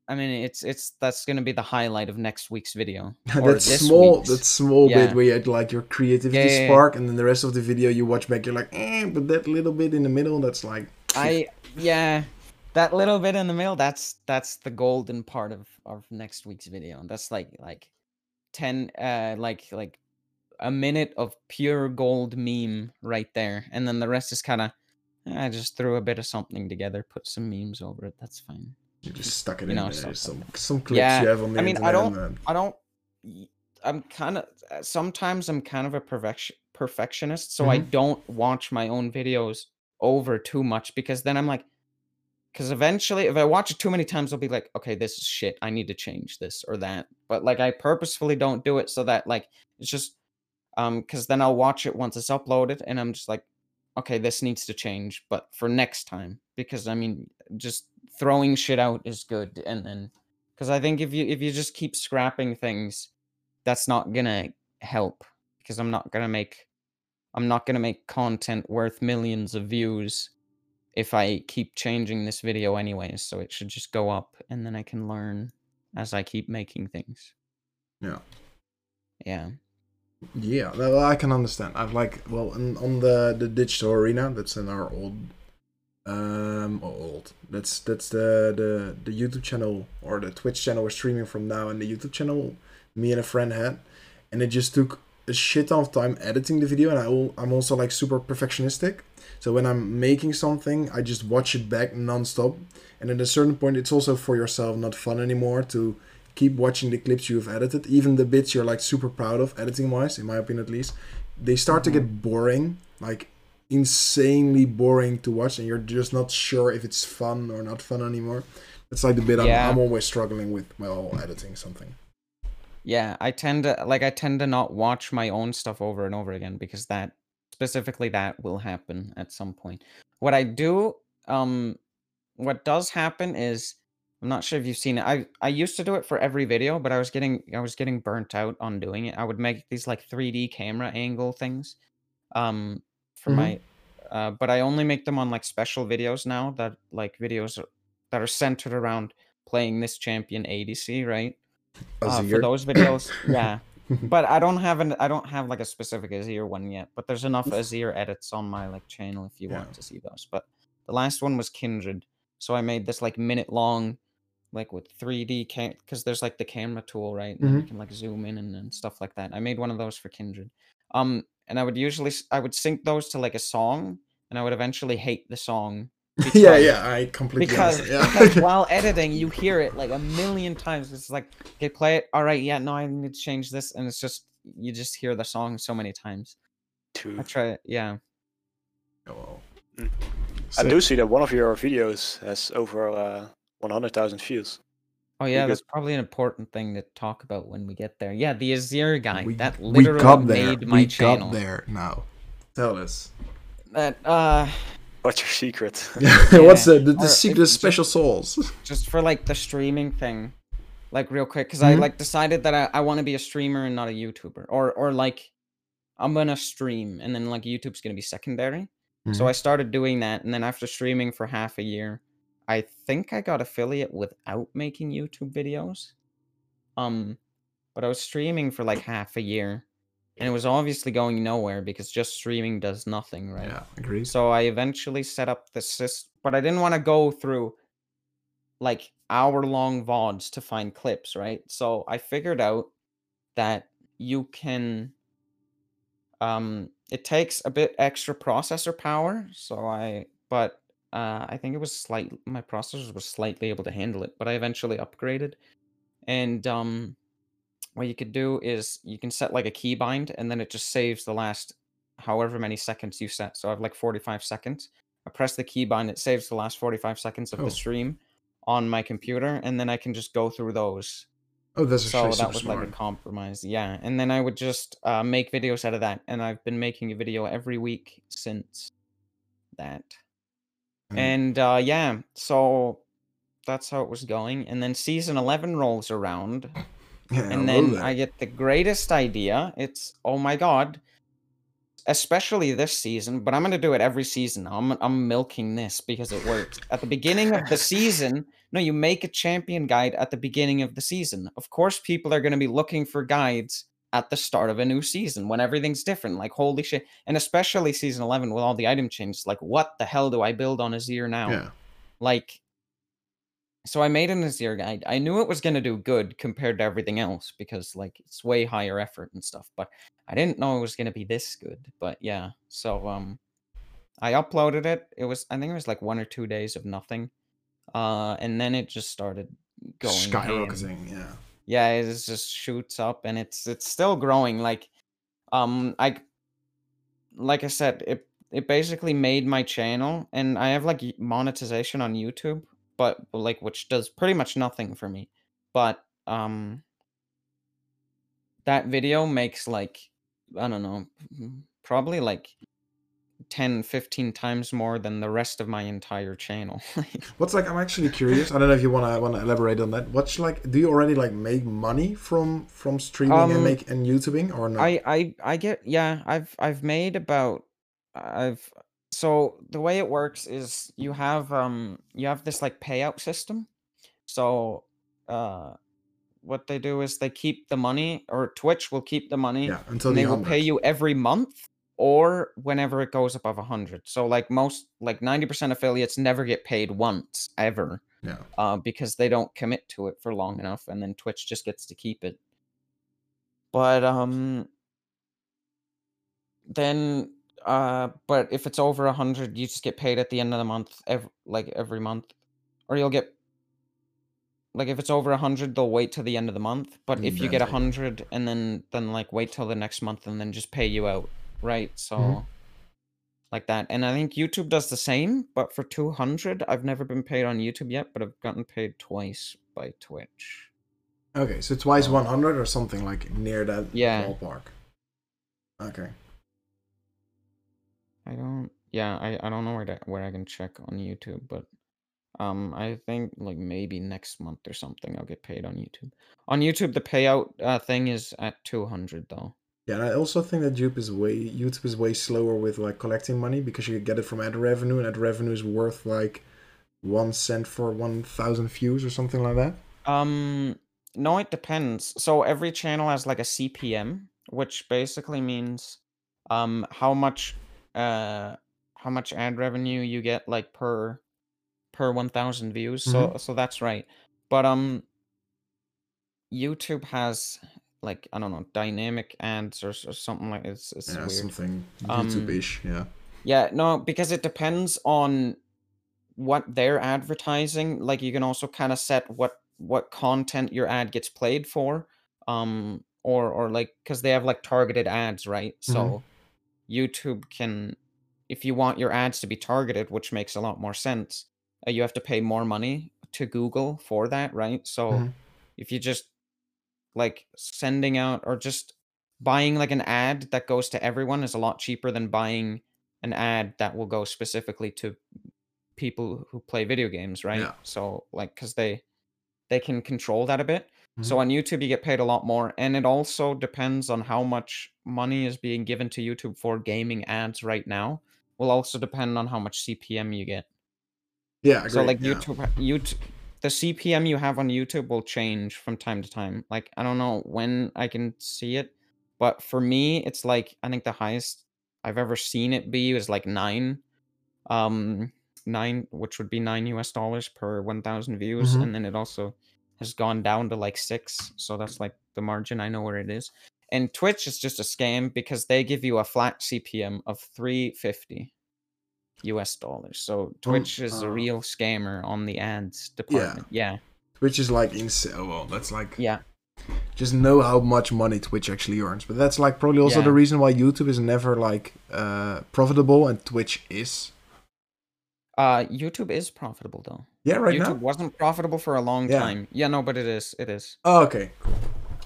I mean, it's it's that's gonna be the highlight of next week's video. [laughs] that small week's. that small Yeah. bit where you had like your creativity Yeah, yeah, yeah. spark and then the rest of the video you watch back you're like eh, but that little bit in the middle that's like I yeah, that little bit in the middle. That's that's the golden part of of next week's video. That's like like ten uh like like a minute of pure gold meme right there, and then the rest is kind of. I just threw a bit of something together, put some memes over it. That's fine. You just stuck it You in know, there some some clips Yeah, you have on the I mean, I don't- and, uh, I don't. I'm kind of sometimes I'm kind of a perfection perfectionist, so I don't watch my own videos over too much because then I'm like, because eventually, if I watch it too many times, I'll be like, okay, this is shit. I need to change this or that. But like, I purposefully don't do it so that like it's just um because then I'll watch it once it's uploaded and I'm just like, okay, this needs to change, but for next time because I mean, just throwing shit out is good, and then because I think if you if you just keep scrapping things, that's not gonna help because I'm not gonna make I'm not gonna make content worth millions of views if I keep changing this video anyways. So it should just go up, and then I can learn as I keep making things. Yeah. Yeah. Yeah, well, I can understand. I've like well on, on the the digital arena that's in our old um oh, old. That's that's the the the YouTube channel or the Twitch channel we're streaming from now. And the YouTube channel me and a friend had. And it just took a shit ton of time editing the video. And I al- I'm also like super perfectionistic. So when I'm making something I just watch it back non-stop. And at a certain point it's also for yourself not fun anymore to keep watching the clips you've edited, even the bits you're like super proud of editing wise, in my opinion at least, they start to get boring, like insanely boring to watch, and you're just not sure if it's fun or not fun anymore. It's like the bit Yeah. I'm, I'm always struggling with while editing something. Yeah, I tend to like I tend to not watch my own stuff over and over again because that specifically that will happen at some point. What I do um what does happen is I'm not sure if you've seen it. I I used to do it for every video, but I was getting I was getting burnt out on doing it. I would make these like 3D camera angle things um for Mhm. my uh but I only make them on like special videos now that like videos are, that are centered around playing this champion ADC, right? uh, for those [coughs] videos. yeah, but I don't have an I don't have like a specific Azir one yet. But there's enough Azir edits on my like channel if you Yeah. want to see those. But the last one was Kindred, so I made this like minute long, like with 3D cam because there's like the camera tool right, and then you can like zoom in and, and stuff like that. I made one of those for Kindred. Um, and I would usually I would sync those to like a song, and I would eventually hate the song. [laughs] yeah, because- yeah, I completely because, understand. because Yeah. [laughs] while editing you hear it like a million times it's like okay play it all right yeah no i need to change this and it's just you just hear the song so many times Two. i try it yeah Oh, Mm. so- I do see that one of your videos has over uh, 100,000 views. Oh yeah good. that's probably an important thing to talk about when we get there yeah the azir guy we, that we literally got there. made my we channel got there now. Tell us. that uh What's your secret? [laughs] What's the, the, the if secret just- special souls? just for like the streaming thing like real quick because i Mhm. like decided that i, I want to be a streamer and not a youtuber or or like i'm gonna stream and then like youtube's gonna be secondary so Mhm. i started doing that and then after streaming for half a year i think i got affiliate without making youtube videos um but i was streaming for like half a year and it was obviously going nowhere because just streaming does nothing right Yeah, agreed. so I eventually set up the system, but I didn't want to go through like hour long VODs to find clips, right? So I figured out that you can um it takes a bit extra processor power, so I but uh I think it was slight my processors were slightly able to handle it, but I eventually upgraded. And um what you could do is you can set like a keybind and then it just saves the last however many seconds you set. So I have like 45 seconds. I press the keybind, it saves the last 45 seconds of Oh. the stream on my computer, and then I can just go through those. Oh, that's So that was smart. like a compromise. Yeah. And then I would just uh, make videos out of that. And I've been making a video every week since that. Mm. And uh, yeah, so that's how it was going. And then season 11 rolls around [laughs] Yeah, and I then. I get the greatest idea. It's oh my god. especially this season, but I'm gonna do it every season. I'm I'm milking this because it works. At the beginning of the season, [laughs] no, you make a champion guide at the beginning of the season. Of course, people are gonna be looking for guides at the start of a new season when everything's different. Like holy shit, and especially season eleven with all the item changes. Like what the hell do I build on Azir now? Yeah. Like so I made an Azir guide. I knew it was going to do good compared to everything else because like it's way higher effort and stuff, but I didn't know it was going to be this good. But yeah, so um I uploaded it. It was I think it was like 1 or 2 days of nothing. Uh and then it just started going. Skyrocketing, yeah. Yeah, it just shoots up and it's it's still growing like um I like I said, it it basically made my channel and I have like monetization on YouTube but like which does pretty much nothing for me. But um that video makes like I don't know, probably like 10 15 times more than the rest of my entire channel. [laughs] What's like? I'm actually curious. I don't know if you wanna wanna elaborate on that. What's like? Do you already like make money from from streaming and um make and YouTubing or not? I I I get yeah, I've I've made about I've so the way it works is you have um you have this like payout system. So uh what they do is they keep the money or Twitch will keep the money yeah, until and the they will pay you every month or whenever it goes above 100. So like most like 90% affiliates never get paid once ever Yeah. uh because they don't commit to it for long enough and then Twitch just gets to keep it. But um then uh but if it's over a hundred you just get paid at the end of the month every like every month or you'll get like if it's over a hundred they'll wait till the end of the month but if you get a hundred and then then like wait till the next month and then just pay you out right so Mhm. like that and i think youtube does the same but for 200 i've never been paid on youtube yet but i've gotten paid twice by twitch Okay, so twice so 100 or something like near that yeah ballpark. Okay. I don't. Yeah, I I don't know where to where I can check on YouTube, but um, I think like maybe next month or something I'll get paid on YouTube. On YouTube, the payout uh, thing is at two hundred though. Yeah, and I also think that YouTube is way YouTube is way slower with like collecting money because you get it from ad revenue, and ad revenue is worth like one cent for one thousand views or something like that. Um, no, it depends. So every channel has like a CPM, which basically means um how much uh how much ad revenue you get like per per 1000 views. So Mm-hmm. so that's right. But um YouTube has like I don't know dynamic ads or, or something like it's it's Yeah, weird. something Um, YouTube-ish. Yeah. yeah, no, because it depends on what they're advertising. Like you can also kind of set what what content your ad gets played for. Um, or or like because they have like targeted ads, right? Mm-hmm. So YouTube can, if you want your ads to be targeted, which makes a lot more sense, uh, you have to pay more money to Google for that, right? So Mhm. if you just like sending out or just buying like an ad that goes to everyone is a lot cheaper than buying an ad that will go specifically to people who play video games, right? Yeah. So like cuz they they can control that a bit. Mm-hmm. So on YouTube you get paid a lot more and it also depends on how much money is being given to YouTube for gaming ads right now. Will also depend on how much CPM you get. Yeah. So like yeah. YouTube YouTube the CPM you have on YouTube will change from time to time. Like I don't know when I can see it, but for me it's like I think the highest I've ever seen it be is like 9 um 9 which would be 9 US dollars per 1000 views Mhm. and then it also has gone down to like 6, so that's like the margin I know where it is. And Twitch is just a scam because they give you a flat CPM of 350 US dollars. So Twitch is a uh, real scammer on the ads department. Yeah. Twitch is like insane. Oh, well, that's like Yeah. just know how much money Twitch actually earns. But that's like probably also Yeah. the reason why YouTube is never like uh profitable and Twitch is. Uh YouTube is profitable though. Yeah, right YouTube now. wasn't profitable for a long Yeah. time. Yeah, no, but it is. It is. Oh, okay.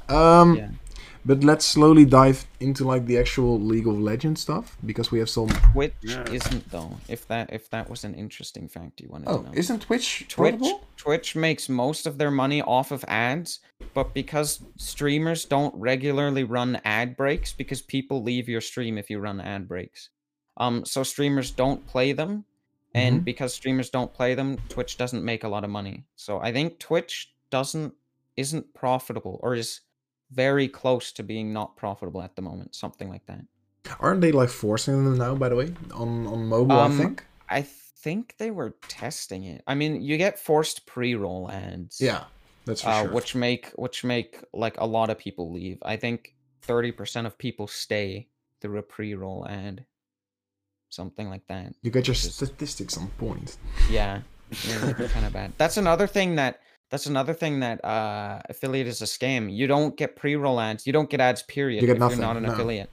Um, Yeah. But let's slowly dive into like the actual League of Legends stuff because we have some. Twitch Yeah. isn't though. If that if that was an interesting fact you wanted Oh, to know. isn't Twitch Twitch profitable? Twitch makes most of their money off of ads, but because streamers don't regularly run ad breaks because people leave your stream if you run ad breaks. Um so streamers don't play them and Mhm. because streamers don't play them, Twitch doesn't make a lot of money. So I think Twitch doesn't isn't profitable or is very close to being not profitable at the moment, something like that. Aren't they like forcing them now? By the way, on on mobile, Um, I think. I think they were testing it. I mean, you get forced pre-roll ads. Yeah, that's for uh, sure. which make which make like a lot of people leave. I think thirty percent of people stay through a pre-roll ad, something like that. you get your statistics on point. Yeah, kind of bad. That's another thing that that's another thing that uh, affiliate is a scam. You don't get pre-roll ads. You don't get ads. Period. You get if nothing, you're not an no. affiliate.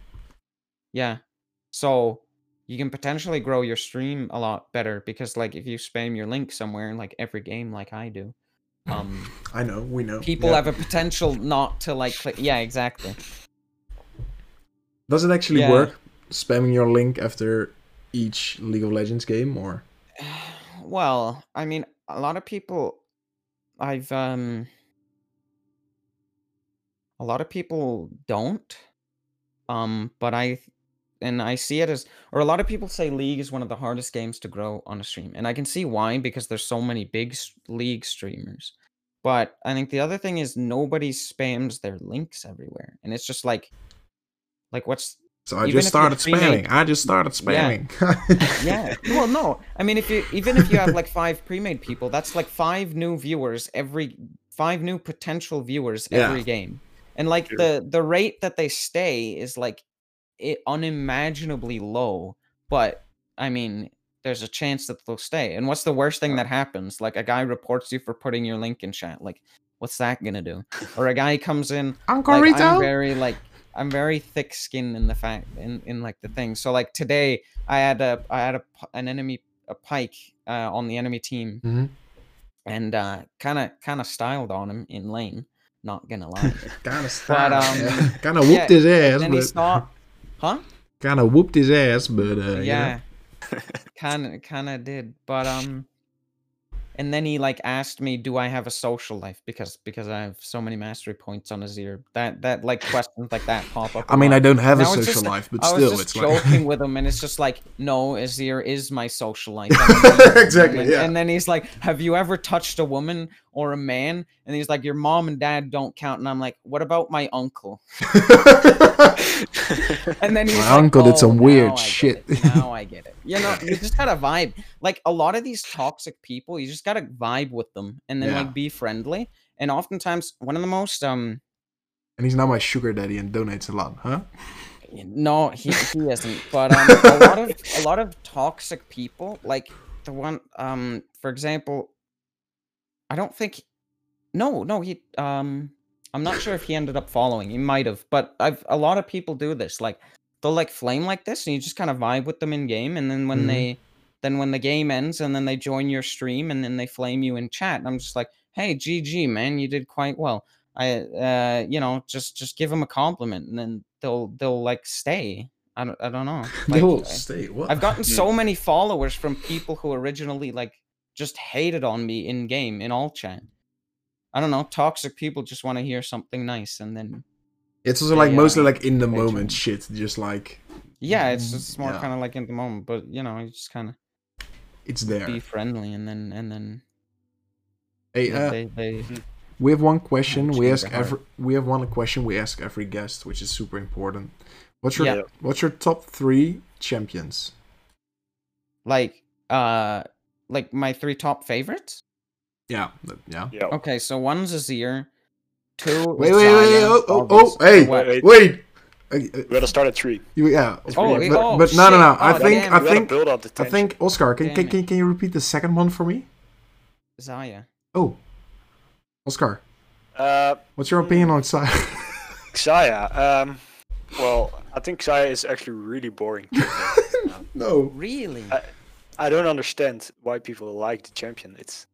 Yeah, so you can potentially grow your stream a lot better because like if you spam your link somewhere in like every game like I do, um. [sighs] I know, we know. people yeah. have a potential not to like click. Yeah, exactly. Does it actually Yeah. work? Spamming your link after each League of Legends game, or [sighs] Well, I mean, a lot of people, I've um, a lot of people don't, um, but I, and I see it as, or a lot of people say League is one of the hardest games to grow on a stream, and I can see why because there's so many big League streamers. But I think the other thing is nobody spams their links everywhere, and it's just like, like what's so I Even just started spamming. I just started spamming. yeah. yeah. [laughs] Well, no. I mean, if you even if you have like five pre-made people, that's like five new viewers every five new potential viewers Yeah. every game, and like True. the the rate that they stay is like it unimaginably low. But I mean, there's a chance that they'll stay. And what's the worst thing that happens? Like a guy reports you for putting your link in chat. Like, what's that gonna do? Or a guy comes in [laughs] Uncle like, Rito. I'm very like I'm very thick skinned in the fact in, in like the thing. So like today I had a I had a an enemy a Pyke uh, on the enemy team mm-hmm. and uh kind of kind of styled on him in lane. Not gonna lie. [laughs] kind of But, um, [laughs] kind of whooped yeah, his ass, then he but huh? kind of whooped his ass, but uh, yeah, yeah. kind of kind of did. But um, and then he like asked me, "Do I have a social life?" Because because I have so many mastery points on Azir. That that like questions like that pop up. i mean. I don't have a it's social just- life, but I was still, just it's like joking with him, and it's just like, no, Azir is my social life. [laughs] A man." Exactly, And, then- yeah. and then he's like, "Have you ever touched a woman or a man?" And he's like, "Your mom and dad don't count." And I'm like, "What about my uncle?" [laughs] [laughs] And then he's My like, uncle did "Oh, some weird shit." Now I get it. You know, you just gotta vibe. Like a lot of these toxic people, you just gotta vibe with them and then Yeah. like be friendly. And oftentimes, one of the most um and he's now my sugar daddy and donates a lot, huh? No, he, he isn't. But um, a lot of a lot of toxic people, like the one um, for example, I don't think. No, no, he um, I'm not sure if he ended up following. He might have, but I've a lot of people do this. Like they'll like flame like this, and you just kind of vibe with them in game, and then when Mhm. they then when the game ends, and then they join your stream, and then they flame you in chat, and I'm just like, hey, GG, man, you did quite well. I uh you know just just give them a compliment and then they'll they'll like stay. I don't I don't know. [laughs] they'll I- stay. What? I've gotten so [laughs] many followers from people who originally like just hated on me in game in all chat. I don't know. Toxic people just want to hear something nice and then It's also they, like mostly uh, like in the moment join. shit, just like yeah, it's it's more Yeah. kind of like in the moment, but you know, you just kind of it's there. be friendly and then and then Hey, uh, they they we have one question. we ask every. We have one question we ask every guest, which is super important. What's your Yeah. What's your top three champions? like uh like my three top favorites. Yeah, yeah. yeah. Okay, so one's Azir, two. Wait, wait, wait, wait! Xayah, Oh, oh, oh! Hey. Wait, wait! Uh, uh, We gotta start at three. you, yeah, but, Oh, pretty- wait, but, oh, but no, no, no. I Oh, think. I think, build up the I think, Oscar, can, can, can, can you repeat the second one for me? Xayah. Oh, Oscar, Uh, what's your opinion on Xayah? [laughs] Xayah. Um, well, I think Xayah is actually really boring. [laughs] no. Really? I- I don't understand why people like the champion. It's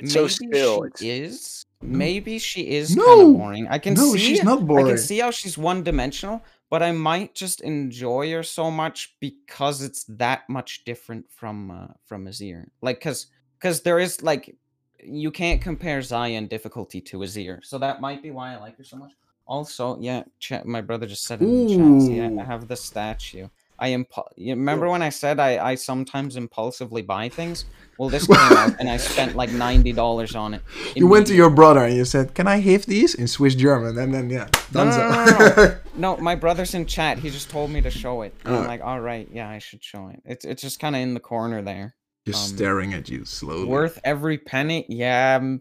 It's so maybe still. she is. Maybe she is kind of boring. I can no, see. she's not boring. I can see how she's one dimensional, but I might just enjoy her so much because it's that much different from uh, from Azir. Like, cause cause there is like you can't compare Xayah difficulty to Azir, so that might be why I like her so much. Also, yeah, chat, my brother just said it in the chat. Ooh. I have the statue. I impu- you remember when I said I, I sometimes impulsively buy things? Well, this [laughs] came out and I spent like ninety dollars on it. You went to your brother and you said, "Can I have these?" in Swiss German, and then yeah, No, no, no, no, no. [laughs] No, my brother's in chat. He just told me to show it. I'm like, all right, yeah, I should show it. It's it's just kind of in the corner there. Just Um, staring at you slowly. Worth every penny? Yeah, um,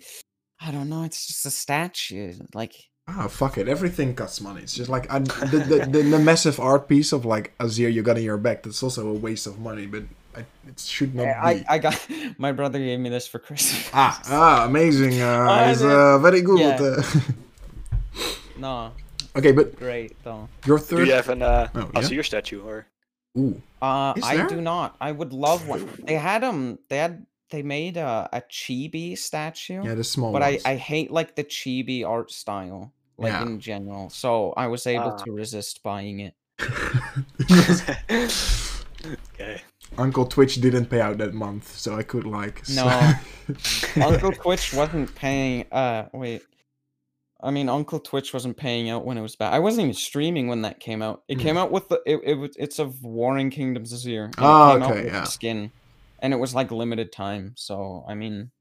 I don't know. It's just a statue. Like, Ah, fuck it. Everything costs money. It's just like I, the, the, the the massive art piece of like Azir you got in your back. That's also a waste of money, but I, it should not I, be. I I got [laughs] my brother gave me this for Christmas. ah, ah, amazing. Uh, [laughs] I it's uh, very good. yeah. uh, [laughs] no, okay, but great though. your do third. you have an uh, Oh, yeah? Azir statue or? Ooh, Uh, I do not. I would love one. They had them. they had they made a a chibi statue. yeah, the small but I. I hate like the chibi art style like Yeah. in general so i was able Ah. to resist buying it [laughs] okay. Uncle Twitch didn't pay out that month, so I could like. [laughs] No. uncle twitch wasn't paying uh wait i mean uncle twitch wasn't paying out when it was bad i wasn't even streaming when that came out it Hmm. came out with the it, it was it's of warring kingdoms this year and it came out okay, yeah. skin and it was like limited time so i mean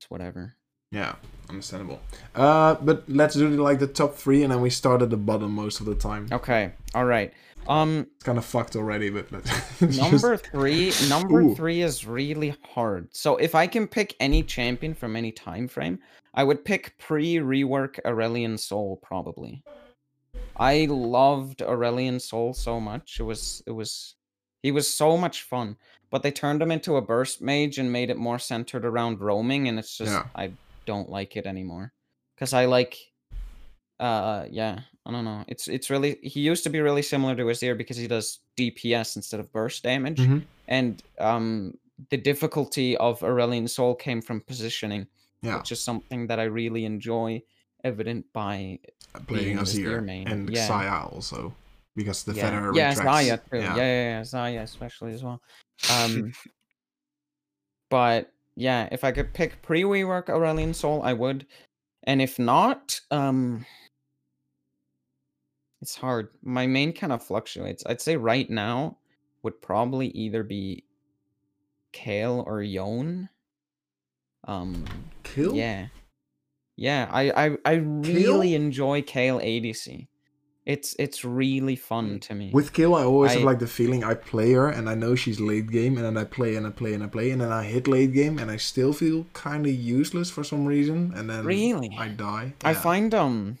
it's whatever Yeah, understandable. Uh, but let's do like the top three, and then we start at the bottom most of the time. okay all right um It's kind of fucked already, but let's [laughs] just- Number three, number Ooh. three is really hard. So if I can pick any champion from any time frame, I would pick pre-rework Aurelion Sol probably. I loved Aurelion Sol so much. It was it was he was so much fun. But they turned him into a burst mage and made it more centered around roaming, and it's just Yeah. I don't like it anymore. Cause I like uh yeah, I don't know. It's it's really he used to be really similar to Azir because he does DPS instead of burst damage. Mhm. And um the difficulty of Aurelion Sol came from positioning, yeah, which is something that I really enjoy, evident by playing being Azir Azir and yeah. Xayah also because the yeah, feather yeah, retracts. Xayah too. Yeah. yeah, yeah, Xayah especially as well. Um, [laughs] but yeah, if I could pick pre-rework Aurelion Sol, I would, and if not, um, it's hard. My main kind of fluctuates. I'd say right now would probably either be Kayle or Yone. Um, Kill. yeah. Yeah, I I, I really enjoy Kayle ADC. It's it's really fun to me. With Kill, I always have like the feeling I play her and I know she's late game, and then I play and I play and I play, and then I hit late game and I still feel kind of useless for some reason, and then Really? I die. I find um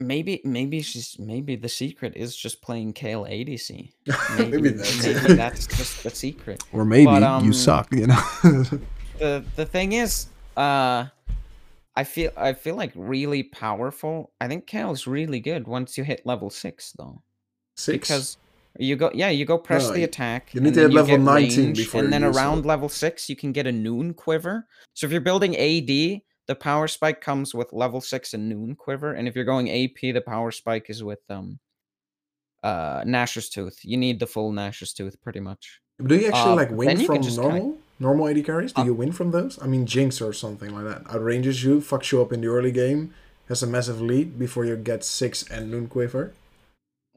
maybe maybe she's maybe the secret is just playing Kayle ADC. [laughs] Maybe, Maybe that's maybe that's just the secret. or maybe but, you um, suck, you know. [laughs] The the thing is, uh I feel I feel like really powerful. I think Kayle's really good once you hit level six though. Six. Because you go yeah, you go press No, the attack. you need to hit level 19 range, before and then around it. level six you can get a noon quiver. So if you're building AD, the power spike comes with level six and noon quiver, and if you're going AP, the power spike is with um uh Nash's tooth. You need the full Nash's tooth pretty much. Do you actually uh, like win from can just kinda- normal AD carries? Do Uh, you win from those? I mean, Jinx or something like that. Outranges you, fucks you up in the early game, has a massive lead before you get six and Noon Quiver.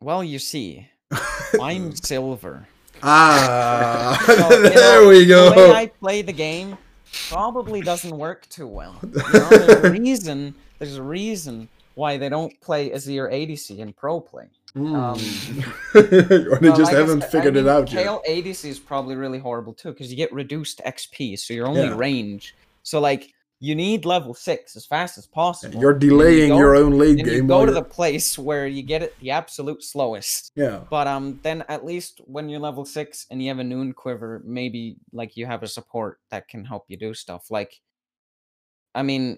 Well, you see, [laughs] I'm silver. ah, So, [laughs] there know, we The way. I play the game probably doesn't work too well. You know, there's a [laughs] reason. There's a reason why they don't play Azir ADC in pro play. Mm. um, [laughs] or they Well, just like haven't said, I figured it mean, out yet. Kayle ADC is probably really horrible too because you get reduced XP, so you're only Yeah. range. So like you need level six as fast as possible. You're then you delaying go- your own late And you game. go to the you're- place where you get it the absolute slowest. yeah. But um, then at least when you're level six and you have a noon quiver, maybe like you have a support that can help you do stuff. Like, I mean,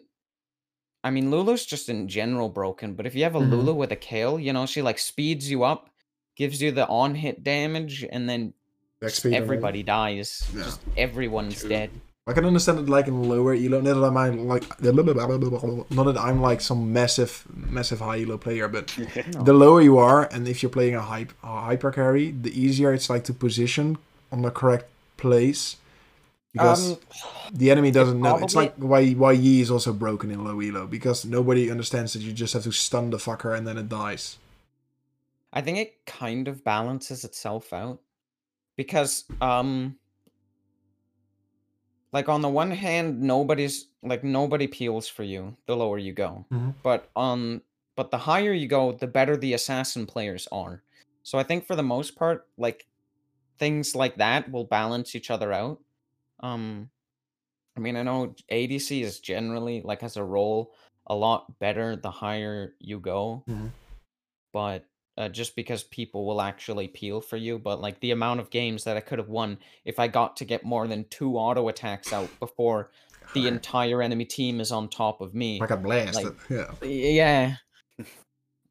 I mean Lulu's just in general broken. But if you have a Mhm. Lulu with a Kayle, you know she like speeds you up, gives you the on hit damage, and then XP just and everybody dies. Yeah. Just everyone's True. dead. I can understand it like in lower elo. Not that I'm like not that I'm like some massive, massive high elo player, but [laughs] No. the lower you are, and if you're playing a, hype, a hyper carry, the easier it's like to position on the correct place because Um, the enemy doesn't know. It's like why why Yi is also broken in low elo because nobody understands that you just have to stun the fucker and then it dies. I think it kind of balances itself out because um like on the one hand nobody's like nobody peels for you the lower you go. Mhm. But um but the higher you go the better the assassin players are. So I think for the most part like things like that will balance each other out. Um I mean I know ADC is generally like as a role a lot better the higher you go Mhm. but uh, just because people will actually peel for you. But like the amount of games that I could have won if I got to get more than two auto attacks out before the entire enemy team is on top of me. Like a blast. like- yeah. Yeah. [laughs]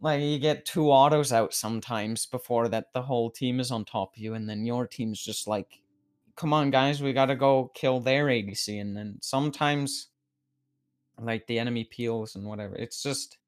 like you get two autos out sometimes before that the whole team is on top of you, and then your team's just like, come on, guys, we gotta go kill their ADC. And then sometimes, like, the enemy peels and whatever. It's just.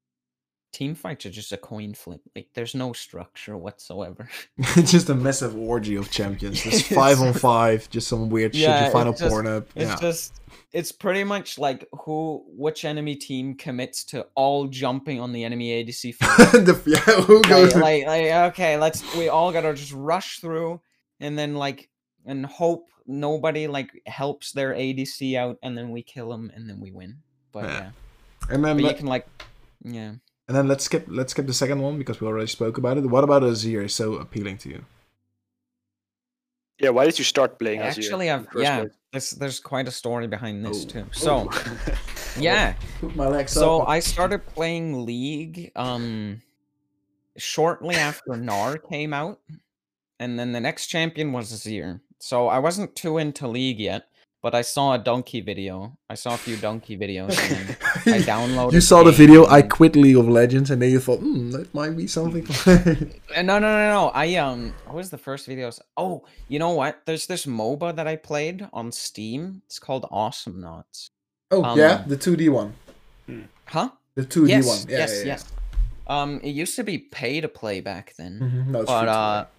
Team fights are just a coin flip. Like, there's no structure whatsoever. it's [laughs] [laughs] just a massive orgy of champions. Just [laughs] It's- five on five, just some weird shit Yeah, you find on it's just- Pornhub. It's Yeah. just it's pretty much like who which enemy team commits to all jumping on the enemy ADC the, yeah, who goes like, like, like, okay, let's we all gotta just rush through and then like and hope nobody like helps their ADC out and then we kill them and then we win. But Yeah. yeah, and then but you let, can like yeah. and then let's skip let's skip the second one because we already spoke about it. What about Azir is so appealing to you? Yeah, why did you start playing Azir Actually, I've yeah. place? There's there's quite a story behind this Oh. too. [laughs] So yeah. Put my legs So I started playing League um shortly after Gnar came out, and then the next champion was Azir. So I wasn't too into League yet, but I saw a Dunkey video. I saw a few Dunkey videos, and I [laughs] downloaded. You saw the game video. I quit League of Legends, and then you thought, hmm, that might be something. [laughs] Uh, No, no, no, no. I um, what was the first videos? Oh, you know what? There's this MOBA that I played on Steam. It's called Awesomenauts. oh Um, yeah, the two D one, Huh? the two D yes, one. Yeah, yes, yeah, yeah. yes. Um, it used to be pay to play back then. Mhm, no, it's but free to uh play.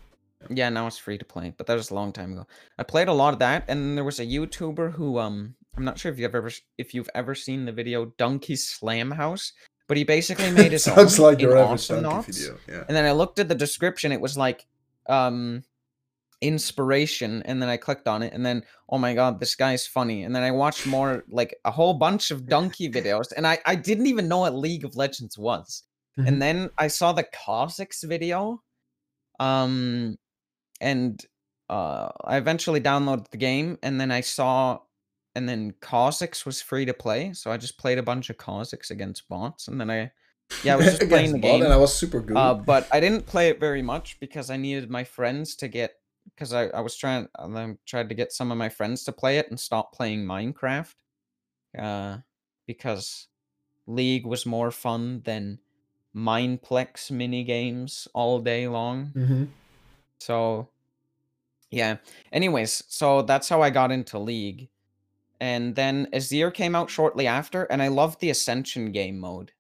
Yeah now it's free to play but that was a long time ago i played a lot of that and there was a youtuber who um i'm not sure if you've ever if you've ever seen the video donkey slam house but he basically [laughs] made his sounds own like your average awesome donkey video. Yeah. and then i looked at the description it was like um inspiration and then i clicked on it and then oh my god this guy's funny and then i watched more like a whole bunch of Dunkey videos and i i didn't even know what league of legends was Mhm. and then I saw the Kha'Zix video, um, and uh, I eventually downloaded the game, and then I saw, and then Kha'Zix was free to play, so I just played a bunch of Kha'Zix against bots, and then I, yeah, I was just [laughs] playing the game, and I was super good. uh, but I didn't play it very much because I needed my friends to get, because I I was trying, I tried to get some of my friends to play it and stop playing Minecraft, uh, because League was more fun than Mineplex mini games all day long. hmm So, yeah. Anyways, so that's how I got into League. And then Azir came out shortly after, and I loved the Ascension game mode.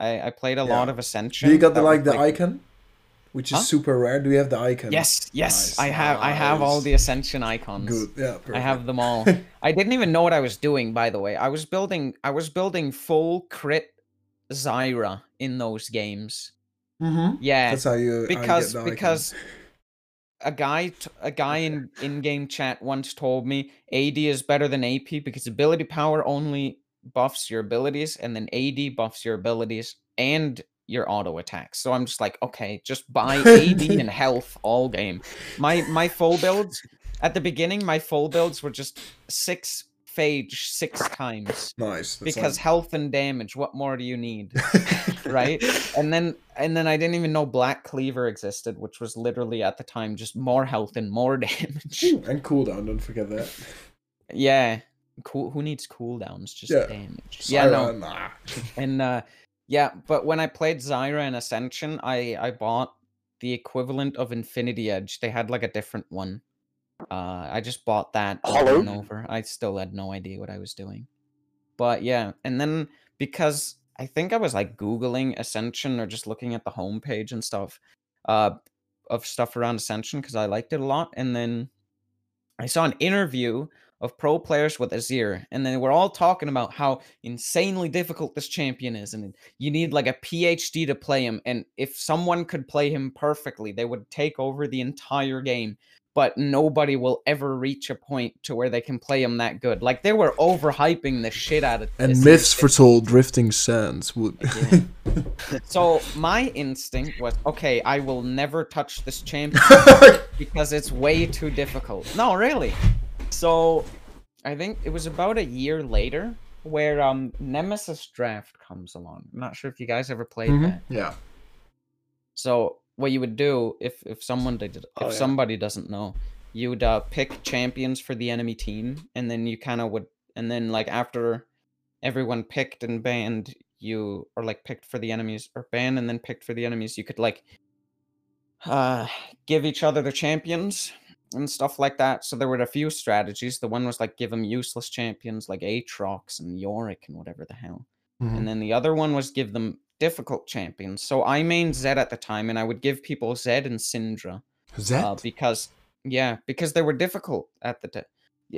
I, I played a lot of Ascension. Do you got the like the icon, which is Huh? super rare? Do you have the icon? Yes, yes, Nice, I have. I have all the Ascension icons. Good. Yeah. Perfect. I have them all. [laughs] I didn't even know what I was doing, by the way. I was building. I was building full crit Zyra in those games. hmm Yeah, That's how you how you get because because [laughs] a guy t- a guy in in game chat once told me AD is better than AP because ability power only buffs your abilities and then AD buffs your abilities and your auto attacks. So I'm just like, okay, just buy AD [laughs] and health all game. My my full builds at the beginning, my full builds were just six phage six times [laughs] nice. Because health and damage. What more do you need? [laughs] right? and then and then I didn't even know Black Cleaver existed, which was literally at the time just more health and more [laughs] damage. Ooh, and cooldown. Don't forget that. yeah. Cool who needs cooldowns? Just Yeah. damage. Yeah, no. Nah. And uh yeah, but when I played Zyra and Ascension, I I bought the equivalent of Infinity Edge. They had like a different one. Uh, I just bought that over and over. I still had no idea what I was doing. But yeah, and then because I think I was like Googling Ascension or just looking at the homepage and stuff uh, of stuff around Ascension because I liked it a lot. And then I saw an interview of pro players with Azir, and they were all talking about how insanely difficult this champion is, and you need like a PhD to play him. And if someone could play him perfectly, they would take over the entire game. But nobody will ever reach a point to where they can play him that good. Like they were overhyping the shit out of And Azir. myths foretold drifting sands would. Yeah. [laughs] So my instinct was, okay, I will never touch this champion [laughs] because it's way too difficult. No, really. So I think it was about a year later where um Nemesis Draft comes along. I'm not sure if you guys ever played Mhm, that. Yeah. So what you would do if if someone did if Oh, yeah. somebody doesn't know, you would uh, pick champions for the enemy team, and then you kind of would, and then like after everyone picked and banned, you or like picked for the enemies or banned and then picked for the enemies, you could like uh give each other the champions and stuff like that. So there were a few strategies. The one was like give them useless champions like Aatrox and Yorick and whatever the hell Mhm. and then the other one was give them difficult champions. So I mained Zed at the time, and I would give people Zed and Syndra Zed? uh, because yeah, because they were difficult at the time.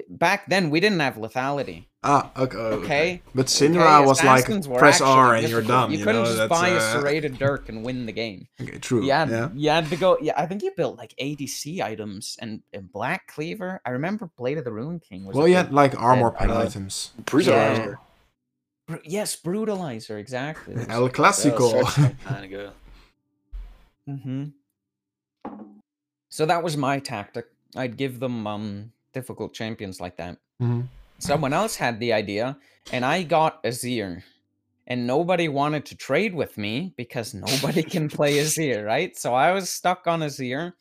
Back then, we didn't have lethality. ah, okay. okay. Okay, But Syndra Okay, was like assassins were press R actually and you're difficult. done. You, You, couldn't know? just That's, buy a uh, serrated Dirk and win the game. Okay, true. You had, Yeah. you had to go. Yeah, I think you built like ADC items and, and Black Cleaver. I remember Blade of the Ruin King was. Well, you had like armor pen items. Brutalizer. Bru- yes, Brutalizer exactly. [laughs] El Clasico. was such a long time ago. Mm-hmm. So that was my tactic. I'd give them um difficult champions like that. Mhm. Someone else had the idea, and I got Azir. And nobody wanted to trade with me because nobody [laughs] can play Azir, right? So I was stuck on Azir.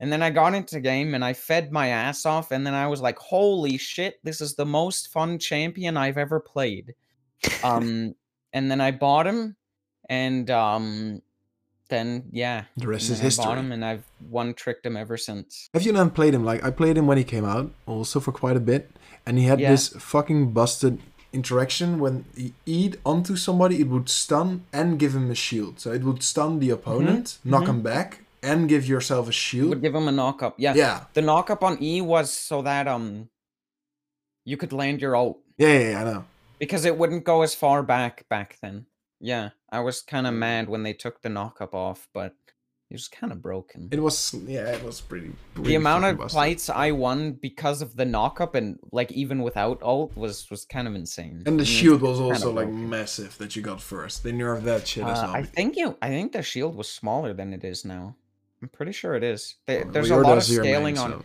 And then I got into game and I fed my ass off. And then I was like, holy shit, this is the most fun champion I've ever played. Um, and then I bought him. And um, then, yeah, The rest is I bought history. him and I've one tricked him ever since. Have you not played him? Like I played him when he came out, also for quite a bit, and he had Yeah. this fucking busted interaction when he eat onto somebody, it would stun and give him a shield. So it would stun the opponent, knock mhm. him back, and give yourself a shield. Would give him a knock up. Yeah. Yeah, The knock up on E was so that um you could land your ult yeah, yeah, yeah, I know. Because it wouldn't go as far back back then. Yeah, I was kind of mad when they took the knockup off, but it was kind of broken. It was, yeah, it was pretty. pretty the amount of busted. fights I won because of the knockup and like even without ult was was kind of insane. And the it's shield was also like broken. massive that you got first. They nerfed that shit as Uh, well. I think you. I think the shield was smaller than it is now. I'm pretty sure it is. They, Well, there's a lot of Azir main, scaling on.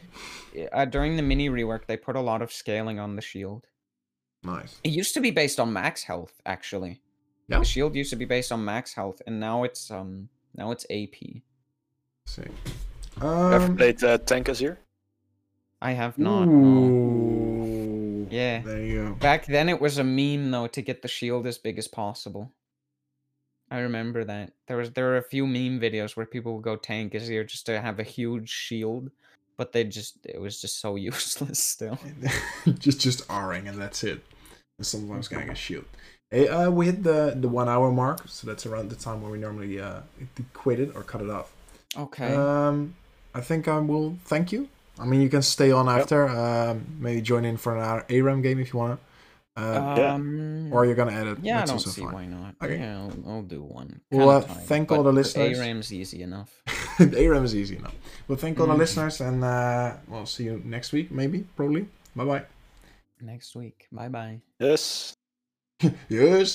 so Uh, during the mini rework, they put a lot of scaling on the shield. Nice. It used to be based on max health, actually. Yeah. The shield used to be based on max health, and now it's um now it's AP. Sick. Ever Um, played uh, Tank Azir? I have not. no. Yeah. There you go. Back then, it was a meme though to get the shield as big as possible. I remember that there was there were a few meme videos where people would go tank Azir just to have a huge shield, but they just it was just so [laughs] useless still. [laughs] just just R-ing and that's it. And sometimes getting a shield. Hey, uh, we hit the the one hour mark, so that's around the time where we normally uh quit it or cut it off. Okay. Um, I think I will thank you. I mean, you can stay on Yep. after. Um, maybe join in for an ARAM game if you wanna. Uh, yeah. um, or you're gonna edit. yeah, I don't see fine. why not. Okay. Yeah, I'll, I'll do one. Well, uh, tired, thank all the listeners. ARAM's easy enough. [laughs] ARAM is easy enough. Well, thank all the Mhm. listeners, and uh, we'll see you next week, maybe, probably. Bye bye. Next week. Bye bye. Yes. [laughs] yes.